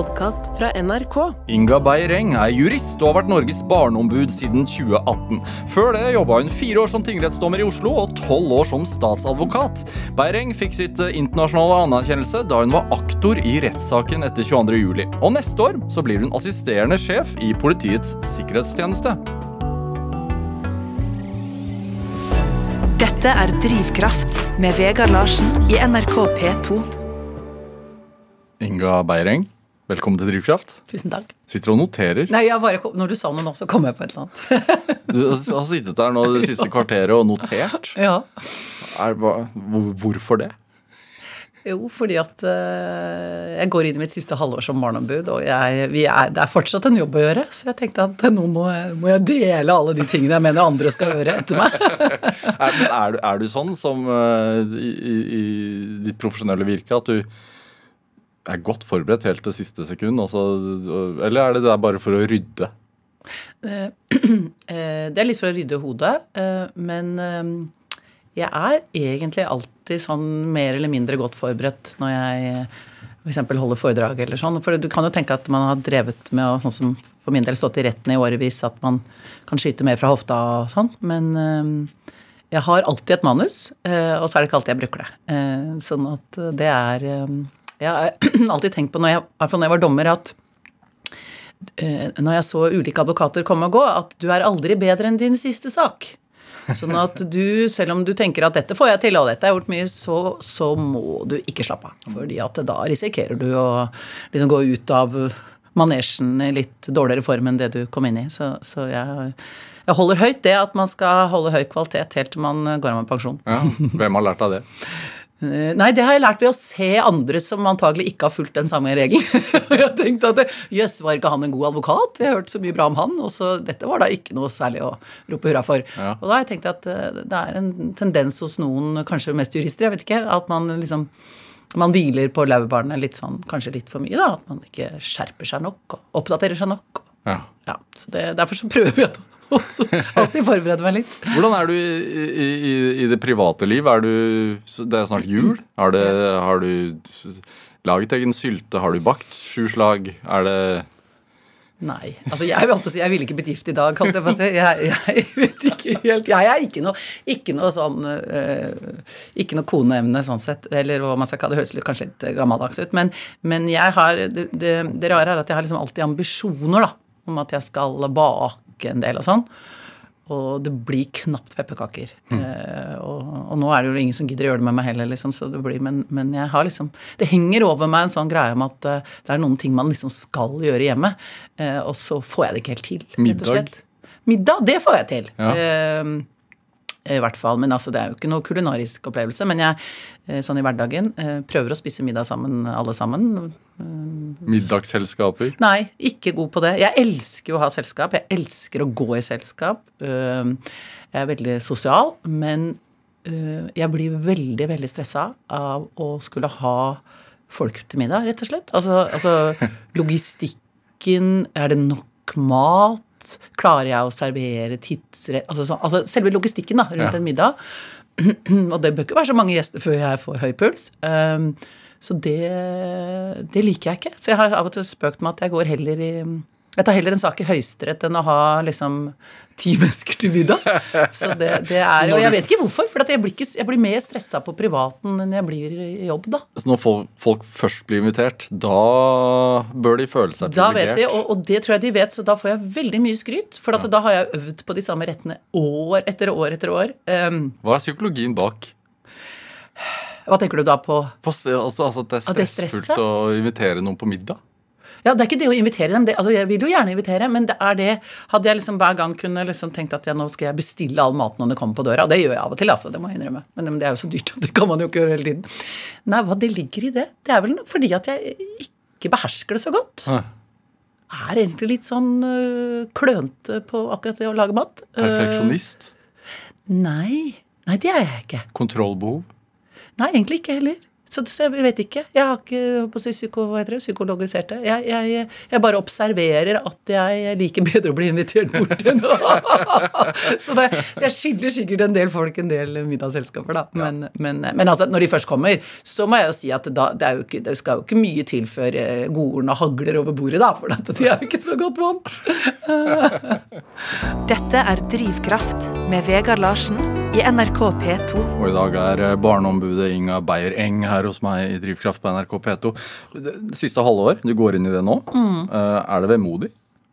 podkast fra NRK. Inga Beireng er jurist og har vært Norges barneombud siden 2018. Før det jobba hun fire år som tingrettsdommer i Oslo og tolv år som statsadvokat. Beireng fikk sitt eh, internasjonale anerkjennelse da hun var aktor i rettssaken etter 22.07. Og neste år så blir hun assisterende sjef i Politiets sikkerhetstjeneste. Dette er Drivkraft med Vegard Larsen i NRK P2. Inga Beireng, velkommen til Drivkraft. Tusen takk. Sitter og noterer. Nei, jeg bare, Når du sa noe nå, så kom jeg på et eller annet. Du har sittet der nå det siste kvarteret og notert. ja. Er, hvorfor det? Jo, fordi at uh, jeg går inn i mitt siste halvår som barneombud, og jeg, vi er, det er fortsatt en jobb å gjøre. Så jeg tenkte at nå må jeg, må jeg dele alle de tingene jeg mener andre skal gjøre etter meg. Er, er, du, er du sånn som uh, i, i, i ditt profesjonelle virke at du er godt forberedt helt til siste sekund? og eller er det der bare for å rydde? Eh, Det er litt for å rydde hodet, eh, men eh, jeg er egentlig alltid sånn mer eller mindre godt forberedt når jeg f.eks. holder foredrag eller sånn. For du kan jo tenke at man har drevet med å, sånn som for min del stått i retten i årevis, at man kan skyte mer fra hofta og sånn. Men eh, jeg har alltid et manus, eh, og så er det ikke alltid jeg bruker det. Eh, Sånn at det er eh, Jeg har alltid tenkt på, når jeg, i hvert fall når jeg var dommer, at eh, når jeg så ulike advokater komme og gå, at du er aldri bedre enn din siste sak. Sånn at du, selv om du tenker at dette får jeg til, og dette har jeg gjort mye, så, så må du ikke slappe av. Fordi at da risikerer du å liksom gå ut av manesjen i litt dårligere form enn det du kom inn i. Så, så jeg, jeg holder høyt det at man skal holde høy kvalitet helt til man går av med pensjon. Ja, hvem har lært av det? Eh, Nei, det har jeg lært ved å se andre som antagelig ikke har fulgt den samme regelen. jeg har tenkt at jøss, var ikke han en god advokat? Jeg har hørt så mye bra om han, og så dette var da ikke noe særlig å rope hurra for. Ja. Og da har jeg tenkt at eh, det er en tendens hos noen, kanskje mest jurister, jeg vet ikke, at man liksom man hviler på laurbærene litt sånn, kanskje litt for mye, da. At man ikke skjerper seg nok og oppdaterer seg nok. Ja. Ja, så det, Derfor så prøver jeg også alltid forberede meg litt. Hvordan er du i, i, i, i det private liv? Er du, det er snart jul. Har, det, har du laget egen sylte? Har du bakt sju slag? Er det Nei. altså Jeg, vil på å si, jeg ville ikke blitt gift i dag. kalte jeg, på å si. jeg, jeg vet ikke helt Jeg er ikke noe, ikke noe sånn øh, Ikke noe koneemne sånn sett. Eller hva man skal kalle det. høres litt, kanskje litt gammeldags ut. Men, men jeg har det, det, det rare er at jeg har liksom alltid ambisjoner da, om at jeg skal bake en del og sånn. Og det blir knapt pepperkaker. Eh, og, og nå er det jo ingen som gidder å gjøre det med meg heller, liksom, så det blir, men, men jeg har liksom Det henger over meg en sånn greie om at uh, det er noen ting man liksom skal gjøre hjemme, eh, og så får jeg det ikke helt til. Middag? Middag, det får jeg til. Ja. Eh, I hvert fall. Men altså, det er jo ikke noe kulinarisk opplevelse. Men jeg, eh, sånn i hverdagen, eh, prøver å spise middag sammen, alle sammen. middagsselskaper? Nei, ikke god på det. Jeg elsker å ha selskap. Jeg elsker å gå i selskap. Jeg er veldig sosial, men jeg blir veldig, veldig stressa av å skulle ha folk til middag, rett og slett. Altså, altså logistikken Er det nok mat? Klarer jeg å servere tidsrett altså, sånn- altså selve logistikken da, rundt Ja. en middag. Og det bør ikke være så mange gjester før jeg får høy puls. Um, så det, det liker jeg ikke. Så jeg har av og til spøkt med at jeg går heller i Jeg tar heller en sak i Høyesterett enn å ha liksom ti mennesker til middag. Så det, det er Og jeg vet ikke hvorfor, for jeg, blir ikke, jeg blir mer stressa på privaten enn jeg blir i jobb, da. Så når folk, folk først blir invitert, da bør de føle seg Da vet privilegert? de, og, og det tror jeg de vet, så da får jeg veldig mye skryt. For at da har jeg øvd på de samme rettene år etter år etter år. Um, Hva er psykologien bak? hva tenker du da på? På altså, altså at det er stressfullt det å invitere noen på middag? Ja, Det er ikke det å invitere dem. Det, altså, jeg vil jo gjerne invitere, men det er det Hadde jeg liksom hver gang kunne liksom tenkt at ja, nå skal jeg bestille all maten når det kommer på døra, og det gjør jeg av og til, altså, det må jeg innrømme, men, men det er jo så dyrt at det kan man jo ikke gjøre hele tiden. Nei, hva det ligger i det? Det er vel fordi at jeg ikke behersker det så godt. Ja. Er egentlig litt sånn øh, klønete på akkurat det å lage mat. Perfeksjonist? Perfeksjonist? nei. Nei, det er jeg ikke. Kontrollbehov? Nei, egentlig ikke heller. Så, så jeg vet ikke. Jeg har ikke på å si, psyko, hva heter det, psykologisert det. Jeg, jeg, jeg bare observerer at jeg liker bedre å bli invitert bort enn så, det, så jeg skiller sikkert en del folk en del middagsselskaper, da. Men, men, men altså, når de først kommer, så må jeg jo si at da, det, ikke, det, skal jo ikke mye til før eh, godordene hagler over bordet, da. For de er jo ikke så godt vant. Dette er Drivkraft med Vegard Larsen i NRK P2. Og i dag er eh, barneombudet Inga Beyer-Eng her hos meg i Drivkraft på NRK P2. Det siste halvår, du går inn i det nå. Mm. Er det vemodig?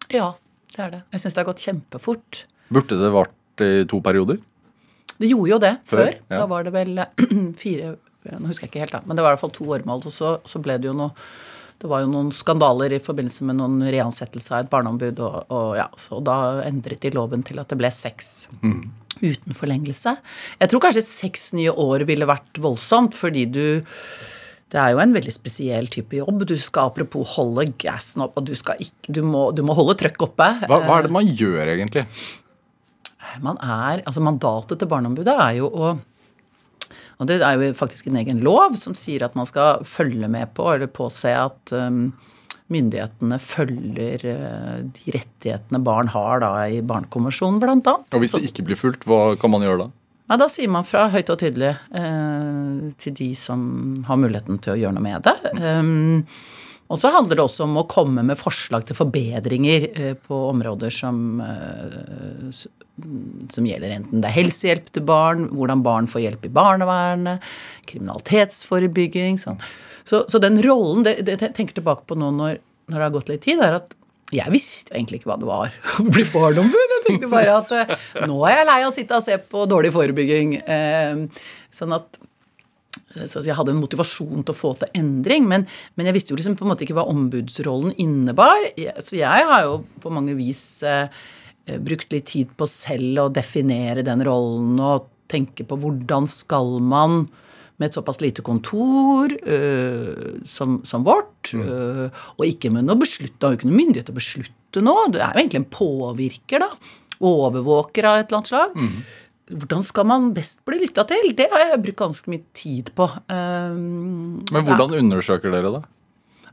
Ja, det er det. Jeg syns det har gått kjempefort. Burde det vart i to perioder? Det gjorde jo det før. før. Ja. Da var det vel fire Nå husker jeg ikke helt, da, men det var i hvert fall to åremål. Og så, så ble det jo noe det var jo noen skandaler i forbindelse med noen reansettelse av et barneombud, og, og, ja, og da endret de loven til at det ble seks. Mm uten forlengelse. Jeg tror kanskje seks nye år ville vært voldsomt, fordi du det er jo en veldig spesiell type jobb. Du skal apropos holde gassen opp, og du, ikke, du, må, du må, holde trøkk oppe. Hva, hva, er det man gjør, egentlig? Man er, altså Mandatet til Barneombudet er jo å Og det er jo faktisk en egen lov som sier at man skal følge med på eller påse at um, myndighetene følger eh, de rettighetene barn har da i Barnekonvensjonen, bl.a. Og hvis det ikke blir fulgt, hva kan man gjøre da? Ja, Da sier man fra høyt og tydelig eh, til de som har muligheten til å gjøre noe med det. Um, og så handler det også om å komme med forslag til forbedringer eh, på områder som, eh, som gjelder enten det er helsehjelp til barn, hvordan barn får hjelp i barnevernet, kriminalitetsforebygging. sånn. Så, så den rollen det, det, jeg tenker tilbake på nå når, når, det har gått litt tid, er at jeg visste jo egentlig ikke hva det var å bli barneombud. Jeg tenkte bare at eh, nå er jeg lei av å sitte og se på dårlig forebygging. Eh, sånn at så jeg hadde en motivasjon til å få til endring, men, men, jeg visste jo liksom på en måte ikke hva ombudsrollen innebar. Så jeg har jo på mange vis eh, brukt litt tid på selv å definere den rollen og tenke på hvordan skal man med et såpass lite kontor øh, som, som, vårt, øh, og ikke med noe beslutt, har jo ikke noen myndighet til å beslutte noe. Det er jo egentlig en påvirker, da. Overvåker av et eller annet slag. Mm. Hvordan skal man best bli lytta til? Det har jeg brukt ganske mye tid på. Um, Men hvordan ja. undersøker dere det?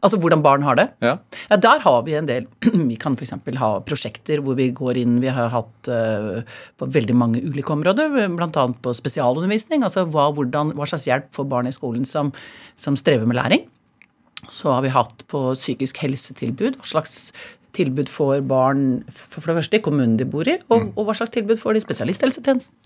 Altså hvordan barn har det? Ja. ja der har vi en del Vi kan f.eks. ha prosjekter hvor vi går inn Vi har hatt uh, på veldig mange ulike områder, bl.a. på spesialundervisning. Altså hva, hvordan, hva, slags hjelp får barn i skolen som, som strever med læring. Så har vi hatt på psykisk helsetilbud. Hva slags tilbud får barn for det første i kommunen de bor i, og, mm. og hva slags tilbud får de i spesialisthelsetjenesten.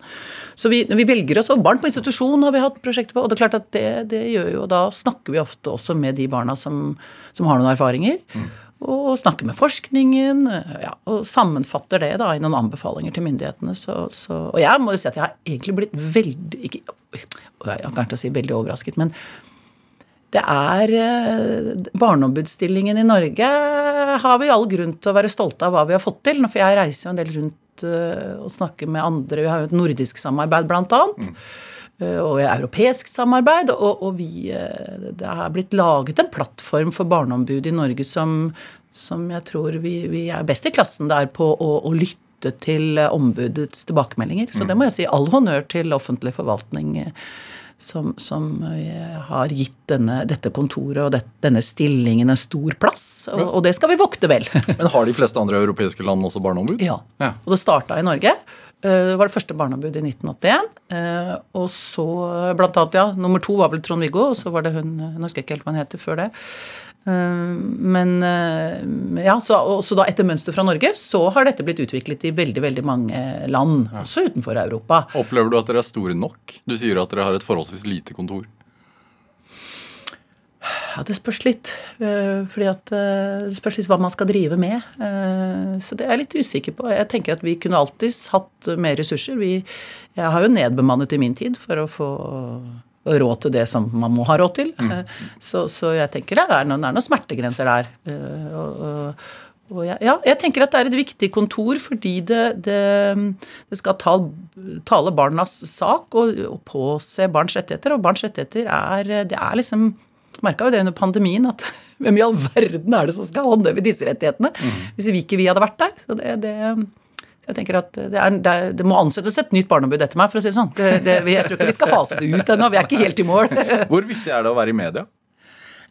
Så vi, vi velger oss, og Barn på institusjon har vi hatt prosjekter på, og det er klart at det, det gjør jo, Da snakker vi ofte også med de barna som, som har noen erfaringer. Mm. Og snakker med forskningen, ja, og sammenfatter det da i noen anbefalinger til myndighetene. Så, så, og jeg må jo si at jeg har egentlig blitt veldig ikke, Jeg kan ikke si veldig overrasket, men det er eh, Barneombudsstillingen i Norge har vi all grunn til å være stolte av hva vi har fått til. For jeg reiser jo en del rundt eh, og snakker med andre. Vi har jo et nordisk samarbeid, blant annet. Mm. Eh, og europeisk samarbeid. Og, og vi, det har blitt laget en plattform for barneombud i Norge som, som jeg tror vi, vi, er best i klassen der på å, å lytte til ombudets tilbakemeldinger. Så det må jeg si all honnør til offentlig forvaltning som, som eh, har gitt denne, dette kontoret og det, denne stillingen en stor plass. Og, og, det skal vi vokte vel. Men har de fleste andre europeiske land også barneombud? Ja. ja. Og det starta i Norge. Eh, det var det første barneombudet i 1981. Eh, og så blant annet, ja, nummer to var vel Trond-Viggo, og så var det hun Nå husker jeg ikke helt hva hun heter før det. Eh, men eh, ja, så, så, da etter mønster fra Norge så har dette blitt utviklet i veldig veldig mange land, ja. også utenfor Europa. Opplever du at dere er store nok? Du sier at dere har et forholdsvis lite kontor. Ja, det spørs litt. Eh, fordi at det spørs litt hva man skal drive med. Så det er jeg litt usikker på. Jeg tenker at vi kunne alltids hatt mer ressurser. Vi, jeg har jo nedbemannet i min tid for å få råd til det som man må ha råd til. Mm. Eh, så, så, jeg tenker det er, noen, det er noen smertegrenser der. Eh, og, og, og jeg, ja, jeg tenker at det er et viktig kontor fordi det, det, det skal tale, tale barnas sak og, og, påse barns rettigheter. Og barns rettigheter er Det er liksom Merka jo det under pandemien at hvem i all verden er det som skal håndheve disse rettighetene? Mm. Hvis vi ikke vi hadde vært der. Så det, det Jeg tenker at det, er, det, er, det, må ansettes et nytt barneombud etter meg, for å si det sånn. Det, jeg tror ikke vi skal fase det ut ennå. Vi er ikke helt i mål. Hvor viktig er det å være i media?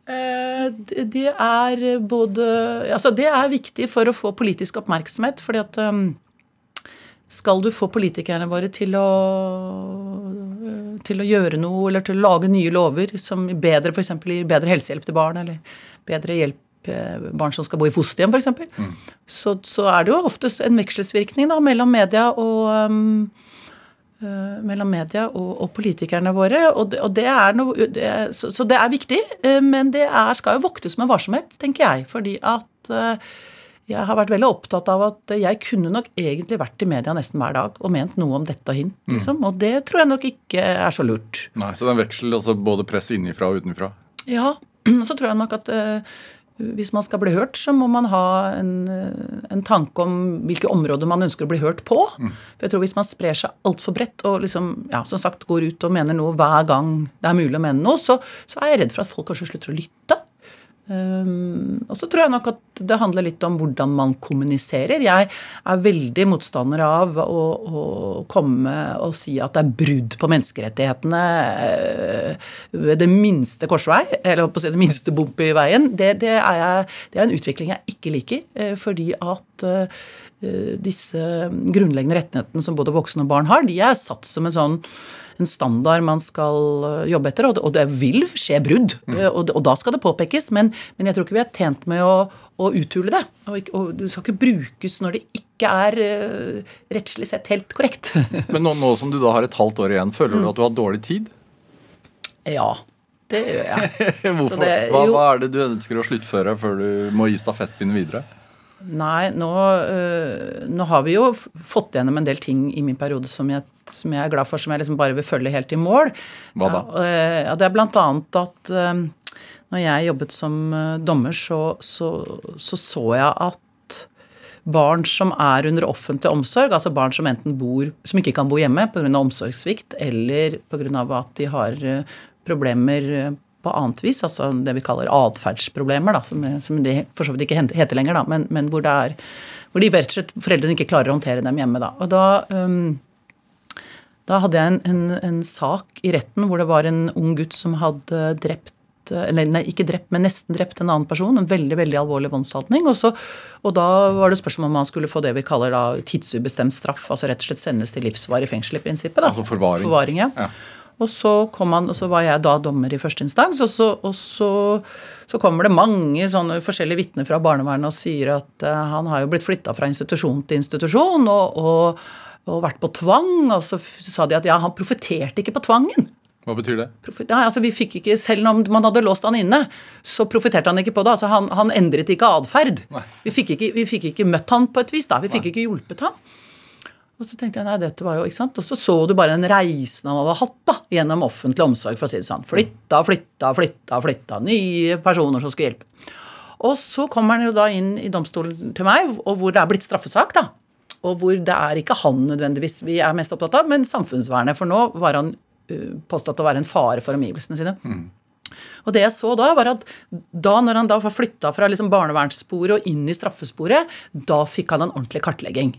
Eh, det er både Altså, det er viktig for å få politisk oppmerksomhet, fordi at um, skal du få politikerne våre til å til å gjøre noe, eller til å lage nye lover som bedre f.eks. gir bedre helsehjelp til barn, eller bedre hjelp eh, barn som skal bo i fosterhjem, f.eks., mm. så, så er det jo oftest en vekselsvirkning da, mellom media og um, uh, mellom media og, og, politikerne våre. Og det, og det er noe, det er, så, så, det er viktig, uh, men det er, skal jo voktes med varsomhet, tenker jeg. Fordi at uh, jeg har vært veldig opptatt av at jeg kunne nok egentlig vært i media nesten hver dag og ment noe om dette og hint, mm. liksom. Mm. Og det tror jeg nok ikke er så lurt. Nei, Så det er en veksel, altså både press innifra og utenfra? Ja. Så tror jeg nok at uh, hvis man skal bli hørt, så må man ha en, uh, en, tanke om hvilke områder man ønsker å bli hørt på. Mm. For jeg tror Hvis man sprer seg altfor bredt og liksom, ja, som sagt går ut og mener noe hver gang det er mulig å mene noe, så, så er jeg redd for at folk kanskje slutter å lytte. Um, og så tror jeg nok at det handler litt om hvordan man kommuniserer. Jeg er veldig motstander av å, å komme og si at det er brudd på menneskerettighetene uh, ved det minste korsvei, eller på å si det minste bump i veien. Det, det, er jeg, det, er en utvikling jeg ikke liker, uh, fordi at uh, disse grunnleggende rettighetene som både voksne og barn har, de er satt som en sånn en standard man skal eh, jobbe etter, og det, vil skje brudd. Mm. Eh, og, og, da skal det påpekes, men, men, jeg tror ikke vi er tjent med å, å uthule det. Og, og, du skal ikke brukes når det ikke er uh, rettslig sett helt korrekt. men nå, nå, som du da har et halvt år igjen, føler du mm. at du har dårlig tid? Ja. Det gjør jeg. Hvorfor? Det, hva, hva, er det du ønsker å sluttføre før du må gi stafettpinnen videre? Nei, nå, øh, nå, har vi jo fått gjennom en del ting i min periode som jeg som jeg er glad for, som jeg liksom bare vil følge helt i mål. Hva da? Ja, det er blant annet at øh, når jeg jobbet som dommer, så, så, så, så jeg at barn som er under offentlig omsorg, altså barn som enten bor, som ikke kan bo hjemme pga. omsorgssvikt, eller pga. at de har problemer på annet vis, altså det vi kaller atferdsproblemer, som, som det for så vidt ikke heter lenger, da, men, men hvor, er, hvor de rett og slett foreldrene ikke klarer å håndtere dem hjemme. Da. Og da um, da hadde jeg en, en, en, sak i retten hvor det var en ung gutt som hadde drept eller nei, ikke drept, men nesten drept en annen person. En veldig veldig alvorlig voldshandling. Og, og, da var det spørsmål om han skulle få det vi kaller da tidsubestemt straff. Altså rett og slett sendes til livsvarig fengsel i prinsippet. Da. Altså forvaring. forvaring ja. ja. Og så, kom han, og så var jeg da dommer i første instans, og så, og så, så kommer det mange sånne forskjellige vitner fra barnevernet og sier at uh, han har jo blitt flytta fra institusjon til institusjon. og, og og vært på tvang. Og så sa de at ja, han profeterte ikke på tvangen. Hva betyr det? Profet, ja, altså vi fikk ikke, Selv om man hadde låst han inne, så profeterte han ikke på det. altså Han, han endret ikke atferd. Vi, vi fikk ikke møtt han på et vis. da, Vi fikk nei. ikke hjulpet ham. Og så tenkte jeg nei, dette var jo, ikke sant, og så så du bare den reisen han hadde hatt da, gjennom offentlig omsorg. for å si det sånn. Flytta, flytta, flytta, flytta. Nye personer som skulle hjelpe. Og så kommer han jo da inn i domstolen til meg, og hvor det er blitt straffesak. da, og hvor det er ikke han nødvendigvis vi er mest opptatt av, men samfunnsvernet. For nå var han uh, påstått å være en fare for omgivelsene sine. Mm. Og det jeg så da, var at da når han da var flytta fra liksom barnevernssporet og inn i straffesporet, da fikk han en ordentlig kartlegging.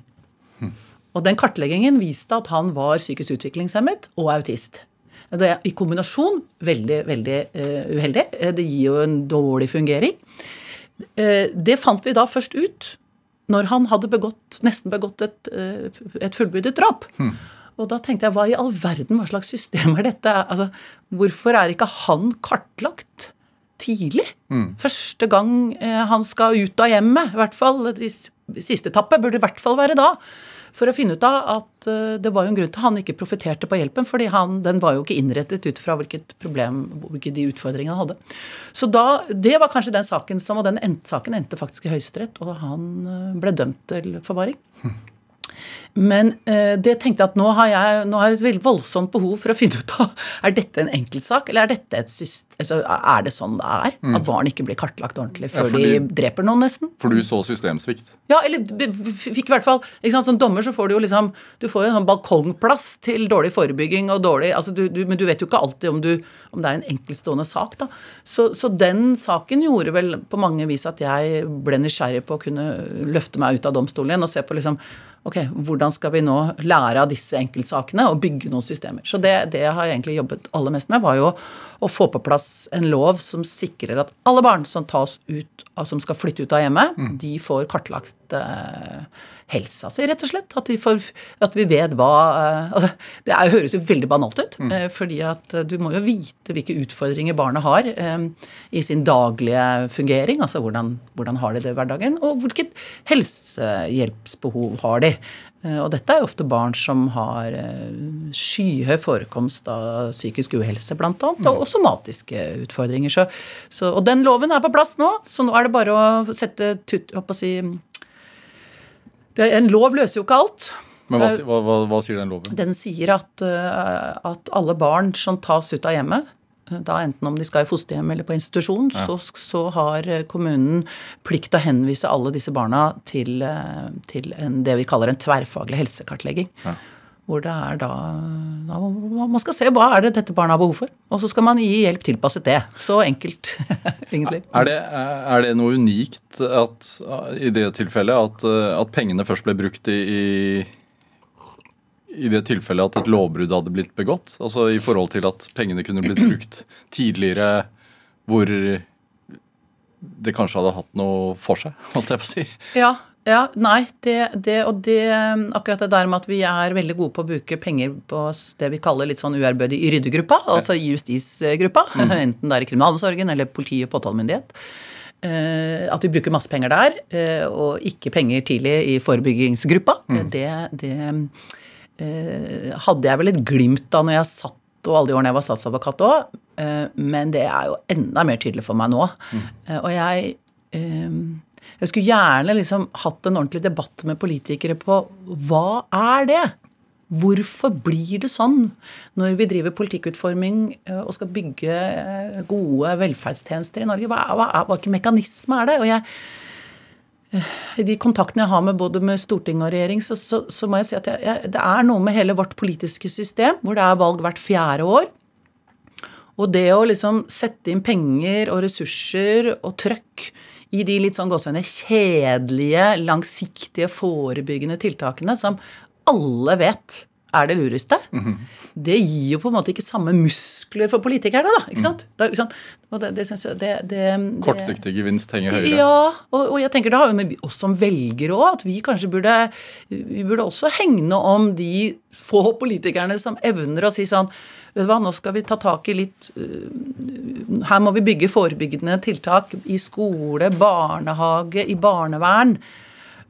Mm. Og den kartleggingen viste at han var psykisk utviklingshemmet og autist. Det er I kombinasjon veldig, veldig uh, uheldig. Eh, det gir jo en dårlig fungering. Uh, det fant vi da først ut når han hadde begått, nesten begått et, uh, et fullbyrdet drap. Hmm. Og da tenkte jeg hva i all verden, hva slags system er dette? Altså, hvorfor er ikke han kartlagt tidlig? Hmm. Første gang han skal ut av hjemmet, i hvert fall. Siste etappe burde i hvert fall være da for å finne ut av at uh, det var jo en grunn til han ikke profiterte på hjelpen. fordi han, den var jo ikke innrettet ut fra hvilket problem, hvilke de utfordringene han hadde. Så da, Det var kanskje den saken som, og den saken endte faktisk i Høyesterett, og han uh, ble dømt til forvaring. Men eh, det tenkte jeg at nå har jeg, nå har jeg et veldig voldsomt behov for å finne ut av er dette en enkeltsak, eller er dette et system, altså, er det sånn det er? Mm. At barn ikke blir kartlagt ordentlig før ja, fordi, de dreper noen, nesten? For du så systemsvikt? Ja, eller fikk i hvert fall sant, Som dommer så får du jo liksom Du får jo en sånn balkongplass til dårlig forebygging og dårlig altså du, du, Men du vet jo ikke alltid om, du, om det er en enkeltstående sak, da. Så, så den saken gjorde vel på mange vis at jeg ble nysgjerrig på å kunne løfte meg ut av domstolen igjen og se på liksom Ok, hvordan skal vi nå lære av disse enkeltsakene og bygge noen systemer? Så det, det jeg har egentlig jobbet aller mest med, var jo å få på plass en lov som sikrer at alle barn som tas ut, som skal flytte ut av hjemmet, de får kartlagt eh, helsa si, rett og slett. At, får, at vi vet hva eh, altså, Det er, høres jo veldig banalt ut, mm. eh, fordi at eh, du må jo vite hvilke utfordringer barnet har um, i sin daglige fungering. Altså hvordan, hvordan har de det i hverdagen, og hvilket helsehjelpsbehov har de. Og dette er jo ofte barn som har skyhøy forekomst av psykisk uhelse, bl.a., mm. og somatiske utfordringer. Så, så, og den loven er på plass nå, så nå er det bare å sette tut, å si, en lov løser jo ikke alt. Men hva, hva, hva, hva sier den loven? Den sier at, eh, at, alle barn som tas ut av hjemmet, eh, da enten om de skal i fosterhjem eller på institusjon, ja. så, så, har kommunen plikt til å henvise alle disse barna til, eh, til en, det vi kaller en tverrfaglig helsekartlegging. Ja. Hvor det er da, da, Man skal se hva er det dette barnet har behov for. Og så skal man gi hjelp tilpasset det. Så enkelt, egentlig. Er det, er det, noe unikt at, i det tilfellet at, at, pengene først ble brukt i, i det tilfellet at et lovbrudd hadde blitt begått? Altså i forhold til at pengene kunne blitt brukt tidligere hvor det kanskje hadde hatt noe for seg, holdt jeg på å si? Ja, ja, nei, det, det, og det Akkurat det der med at vi er veldig gode på å bruke penger på det vi kaller litt sånn uærbødig i ryddegruppa, altså i justisgruppa, mm. enten det er i kriminalomsorgen eller politi og påtalemyndighet. Uh, at vi bruker masse penger der, uh, og ikke penger tidlig i forebyggingsgruppa. Mm. Det, det uh, hadde jeg vel et glimt av når jeg satt og alle de årene jeg var statsadvokat òg, men det er jo enda mer tydelig for meg nå. Mm. Og jeg jeg skulle gjerne liksom hatt en ordentlig debatt med politikere på hva er det? Hvorfor blir det sånn når vi driver politikkutforming eh, og skal bygge eh, gode velferdstjenester i Norge? Hva, hva, hva, hva mekanisme er det? Og jeg, eh, i de kontaktene jeg har med både med storting og regjering, så, så, så må jeg si at jeg, jeg, det er noe med hele vårt politiske system, hvor det er valg hvert fjerde år. Og det å liksom sette inn penger og ressurser og trøkk i de litt sånn gåsehudene kjedelige, langsiktige, forebyggende tiltakene som alle vet er det lureste, mm -hmm. det gir jo på en måte ikke samme muskler for politikerne, da. ikke sant? Mm. Det, og det, det, det, det, Kortsiktig gevinst henger høyere. Ja, og, og, jeg tenker da, med oss som velgere òg, at vi kanskje burde vi burde også hegne om de få politikerne som evner å si sånn vet du hva, nå skal vi ta tak i litt øh, Her må vi bygge forebyggende tiltak i skole, barnehage, i barnevern.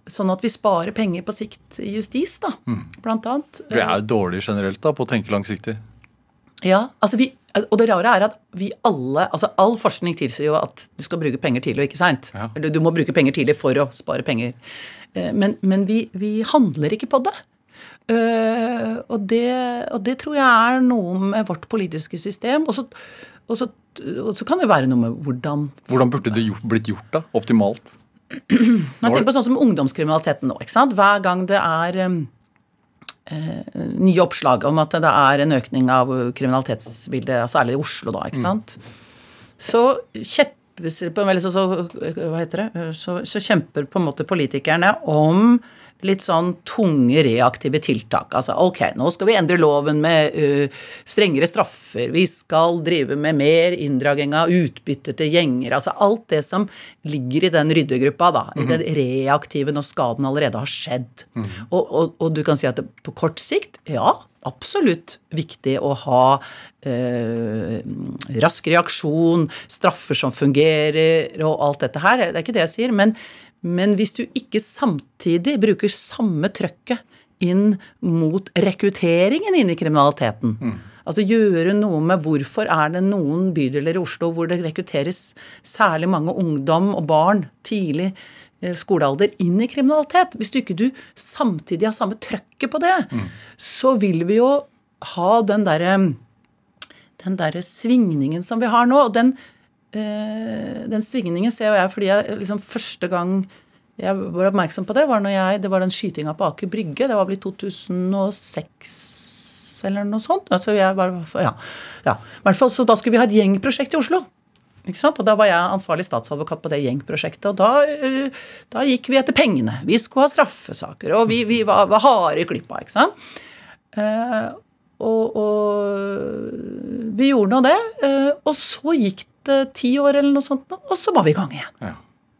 Sånn at vi sparer penger på sikt i justis, da, mm. blant annet. Vi er jo dårlige generelt da, på å tenke langsiktig. Ja, altså vi, og det rare er at vi alle altså All forskning tilsier jo at du skal bruke penger tidlig og ikke seint. Ja. Eller du må bruke penger tidlig for å spare penger. Eh, men, men vi, vi handler ikke på det. Uh, og, det, og, det, tror jeg er noe med vårt politiske system. Og så, og så, og så kan det være noe med hvordan Hvordan burde det gjort, blitt gjort, da? Optimalt? Man tenker på sånn som ungdomskriminaliteten nå. ikke sant? Hver gang det er um, uh, nye oppslag om at det er en økning av kriminalitetsbildet, særlig i Oslo, da, ikke mm. sant, mm. så kjemper så, så, hva heter det, så, så kjemper på en måte politikerne om litt sånn tunge reaktive tiltak. Altså ok, nå skal vi endre loven med uh, strengere straffer, vi skal drive med mer inndragning av utbytte til gjenger. Altså alt det som ligger i den ryddegruppa, da. Mm -hmm. I det mhm. reaktive når skaden allerede har skjedd. Mm -hmm. og, og, og, du kan si at det, på kort sikt, ja, absolutt viktig å ha eh, rask reaksjon, straffer som fungerer og alt dette her. Det er ikke det jeg sier. Men, men hvis du ikke samtidig bruker samme trøkket inn mot rekrutteringen inn i kriminaliteten mm. Altså gjøre noe med hvorfor er det noen bydeler i Oslo hvor det rekrutteres særlig mange ungdom og barn tidlig eh, skolealder inn i kriminalitet. Hvis du ikke du samtidig har samme trøkket på det, mm. så vil vi jo ha den derre den der svingningen som vi har nå. og den den svingningen ser jeg fordi jeg liksom første gang jeg var oppmerksom på det, var når jeg, det var den skytinga på Aker Brygge. Det var vel i 2006 eller noe sånt. Altså jeg bare, ja, ja. fall, så da skulle vi ha et gjengprosjekt i Oslo. Ikke sant? Og da var jeg ansvarlig statsadvokat på det gjengprosjektet. Og da, øh, da gikk vi etter pengene. Vi skulle ha straffesaker, og vi, vi var, var harde i klippa. ikke sant? Uh, og, og vi gjorde nå det. Uh, og så gikk det ti år eller noe sånt, og så var vi i gang igjen. Ja.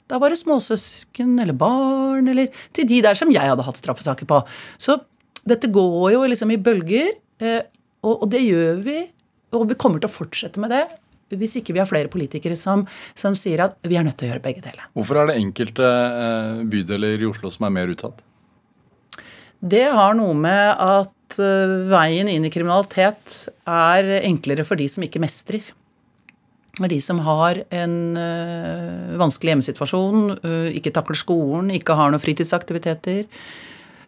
Da var det småsøsken eller barn eller til de der som jeg hadde hatt straffesaker på. Så dette går jo liksom i bølger, eh, og, det gjør vi. Og vi kommer til å fortsette med det hvis ikke vi har flere politikere som, som sier at vi er nødt til å gjøre begge deler. Hvorfor er det enkelte eh, bydeler i Oslo som er mer utsatt? Det har noe med at eh, veien inn i kriminalitet er enklere for de som ikke mestrer. Er de som har en eh, vanskelig hjemmesituasjon, eh, ikke takler skolen, ikke har noen fritidsaktiviteter.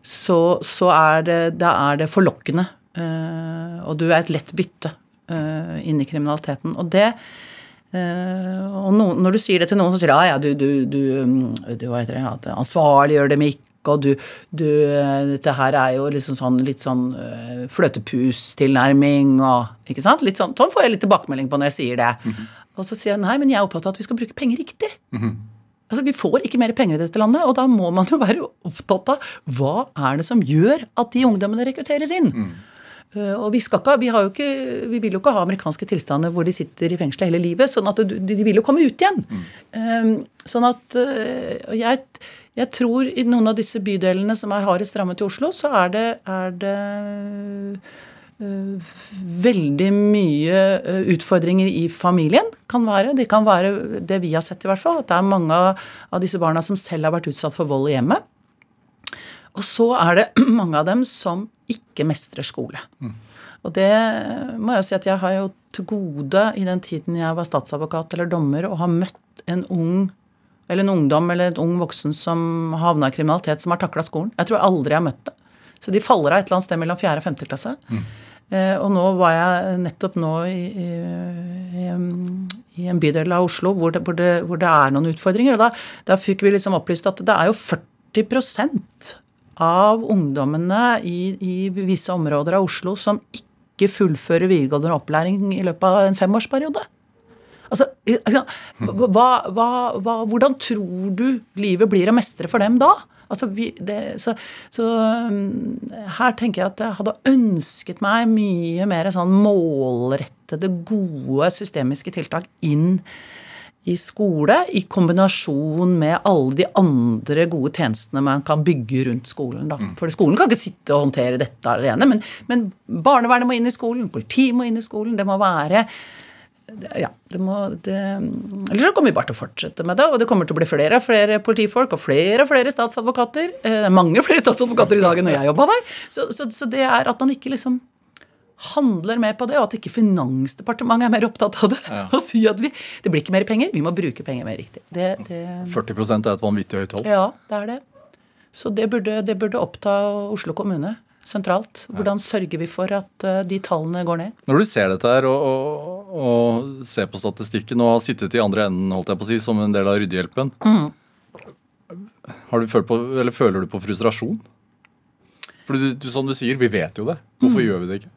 Så, så er det, er det forlokkende. eh, og du er et lett bytte inn i kriminaliteten. Og det og når du sier det til noen, så sier de ah, ja, du, du, du, mm, du hva heter det, at ansvarliggjør dem ikke, og du, du Dette her er jo liksom sånn, litt sånn fløtepustilnærming og Ikke sant? Litt sånn, sånn får jeg litt tilbakemelding på når jeg sier det. Og så sier jeg nei, men jeg er opptatt av at vi skal bruke penger riktig. Altså, Vi får ikke mer penger i dette landet, og da må man jo være opptatt av hva er det som gjør at de ungdommene rekrutteres inn. Uh, og vi, skal ikke, vi, har jo ikke, vi vil jo ikke ha amerikanske tilstander hvor de sitter i fengselet hele livet. sånn at de, de vil jo komme ut igjen. Um, sånn at uh, jeg, jeg tror i noen av disse bydelene som er hardest rammet i Oslo, så er det, er det uh, veldig mye uh, utfordringer i familien. kan være. Det kan være det vi har sett, i hvert fall. At det er mange av, disse barna som selv har vært utsatt for vold i hjemmet. Og så er det mange av dem som ikke mestrer skole. Og det må jeg jo si at jeg har jo til gode i den tiden jeg var statsadvokat eller dommer, og har møtt en ung eller en ungdom eller en ung voksen som havna i kriminalitet, som har takla skolen. Jeg tror aldri jeg har møtt det. Så de faller av et eller annet sted mellom 4. og 5. klasse. Eh, og nå var jeg nettopp nå i, i, i, en bydel av Oslo hvor det, hvor det, hvor det er noen utfordringer. Og da, da fikk vi liksom opplyst at det er jo 40% av ungdommene i, i visse områder av Oslo som ikke fullfører videregående opplæring i løpet av en femårsperiode. Altså, altså hva, hva, hva, Hvordan tror du livet blir å mestre for dem da? Altså, vi, det, så, så um, her tenker jeg at jeg hadde ønsket meg mye mer sånn målrettede, gode systemiske tiltak inn i skole, i kombinasjon med alle de andre gode tjenestene man kan bygge rundt skolen. Da. For skolen kan ikke sitte og håndtere dette alene, men, men barnevernet må inn i skolen, politiet må inn i skolen. Det må være ja, det må det, Ellers så kommer vi bare til å fortsette med det. Og det kommer til å bli flere og flere politifolk og flere og flere statsadvokater. Eh, Det er mange flere statsadvokater i dag enn når jeg jobba der. Så, så, så det er at man ikke liksom handler mer på det, og at ikke Finansdepartementet er mer opptatt av det. Ja. Og sier at vi, det blir ikke mer penger, vi må bruke penger mer riktig. Det, det, 40% er et vanvittig høyt tall. ja, det er det. Så det burde, det burde oppta Oslo kommune sentralt. Hvordan sørger vi for at eh, de tallene går ned? Når du ser dette her og, og, og ser på statistikken og har sittet i andre enden holdt jeg på å si, som en del av Ryddehjelpen, har du følt på, eller føler du på frustrasjon? For du, du, som du sier, vi vet jo det. Hvorfor gjør vi det ikke?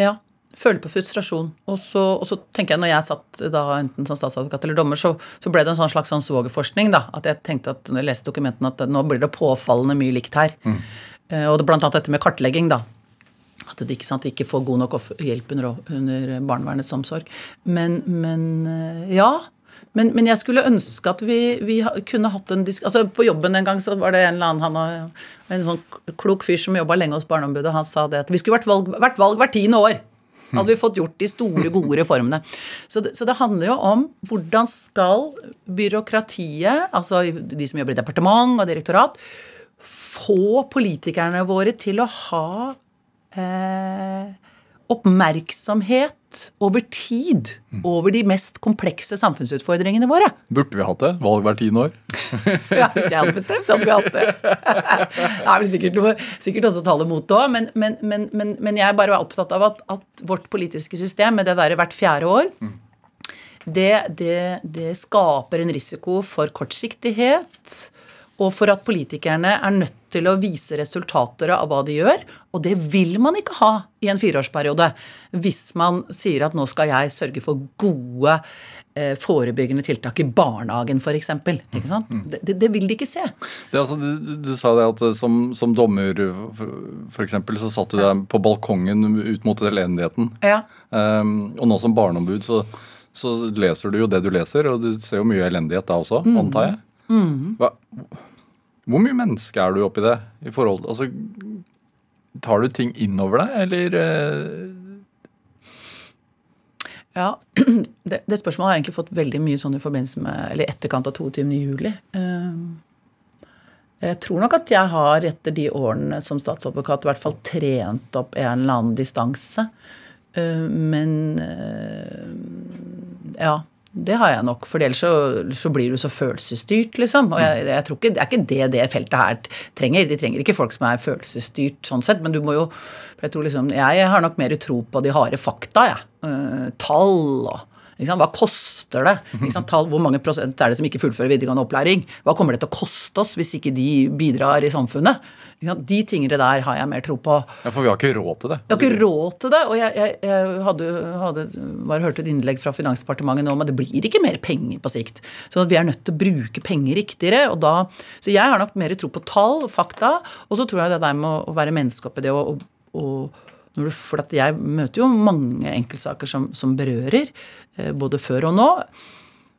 Ja. Føler på frustrasjon. Og så, og så tenker jeg, når jeg satt da enten som statsadvokat eller dommer, så, så ble det en sånn slags sånn svogerforskning. da, At jeg tenkte at når jeg leste dokumentene, at nå blir det påfallende mye likt her. Eh, og det, blant annet dette med kartlegging, da. At det ikke, sant, ikke får god nok hjelp under, under barnevernets omsorg. Men, men eh, ja. Men, men jeg skulle ønske at vi, vi kunne hatt en disk... Altså På jobben en gang så var det en eller annen han en sånn klok fyr som jobba lenge hos Barneombudet. Han sa det at vi skulle vært valg vært valg hvert tiende år. Hadde vi fått gjort de store, gode reformene. Så det, så det handler jo om hvordan skal byråkratiet, altså de som jobber i departement og direktorat, få politikerne våre til å ha eh, oppmerksomhet over tid over de mest komplekse samfunnsutfordringene våre. Burde vi hatt det? Valg hvert tiende år? Ja, Hvis jeg hadde bestemt, hadde vi hatt det. Det er vel sikkert, sikkert også tallet mot det òg, men, men, men, men, men jeg er bare opptatt av at, at vårt politiske system, med det der hvert fjerde år, det, det, det skaper en risiko for kortsiktighet. Og for at politikerne er nødt til å vise resultater av hva de gjør. Og det vil man ikke ha i en fireårsperiode hvis man sier at nå skal jeg sørge for gode eh, forebyggende tiltak i barnehagen, f.eks. Ikke sant? Det, det, det vil de ikke se. Det, altså, du, du sa det at eh, som, som dommer eksempel, så satt du der på balkongen ut mot elendigheten. Ja. Um, og nå som barneombud så, så leser du jo det du leser, og du ser jo mye elendighet da også, antar jeg. Hva, hvor mye menneske er du oppi det? i forhold, altså Tar du ting innover deg, eller eh, Ja, det, det spørsmålet har jeg egentlig fått veldig mye sånn i forbindelse med, eller etterkant av 22. juli. Eh, Jeg tror nok at jeg har etter de årene som statsadvokat i hvert fall trent opp en eller annen distanse. Eh, Men ja, det har jeg nok. For ellers så, så blir du så følelsesstyrt, liksom. Og jeg, jeg tror ikke, det er ikke det det feltet her trenger. De trenger ikke folk som er følelsesstyrt sånn sett, men du må jo Jeg tror liksom, jeg har nok mer tro på de harde fakta, jeg. Uh, tall og? Hva koster det? Hvor mange prosent er det som ikke fullfører videregående opplæring? Hva kommer det til å koste oss hvis ikke de bidrar i samfunnet? De tingene der har jeg mer tro på. Ja, For vi har ikke råd til det. Vi har ikke råd til det. Og jeg, jeg, jeg hadde, hadde bare hørt et innlegg fra Finansdepartementet nå om at det blir ikke mer penger på sikt. Så vi er nødt til å bruke penger riktigere. og da, Så jeg har nok mer tro på tall, fakta, og så tror jeg det der med å være menneske oppi det og, og, og du, for jeg møter jo mange enkeltsaker som, som berører, eh, både før og nå.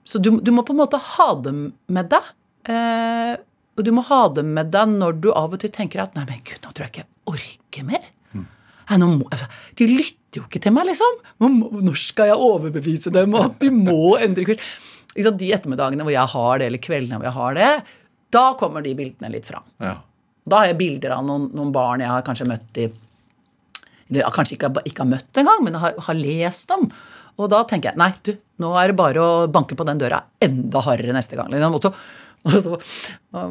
Så du, du må på en måte ha dem med deg. Eh, og du må ha dem med deg når du av og til tenker at nei, men gud, nå tror jeg ikke jeg orker mer. Nei, nå må, altså, de lytter jo ikke til meg, liksom. Nå Når skal jeg overbevise dem at de må endre kurs? Liksom, De ettermiddagene hvor jeg har det, eller kveldene hvor jeg har det, da kommer de bildene litt fram. Ja. Da har jeg bilder av noen, noen barn jeg har kanskje møtt i Eller kanskje ikke, ikke har møtt engang, men har, har lest om. Og da tenker jeg nei, du, nå er det bare å banke på den døra enda hardere neste gang. Liksom. Og så, og så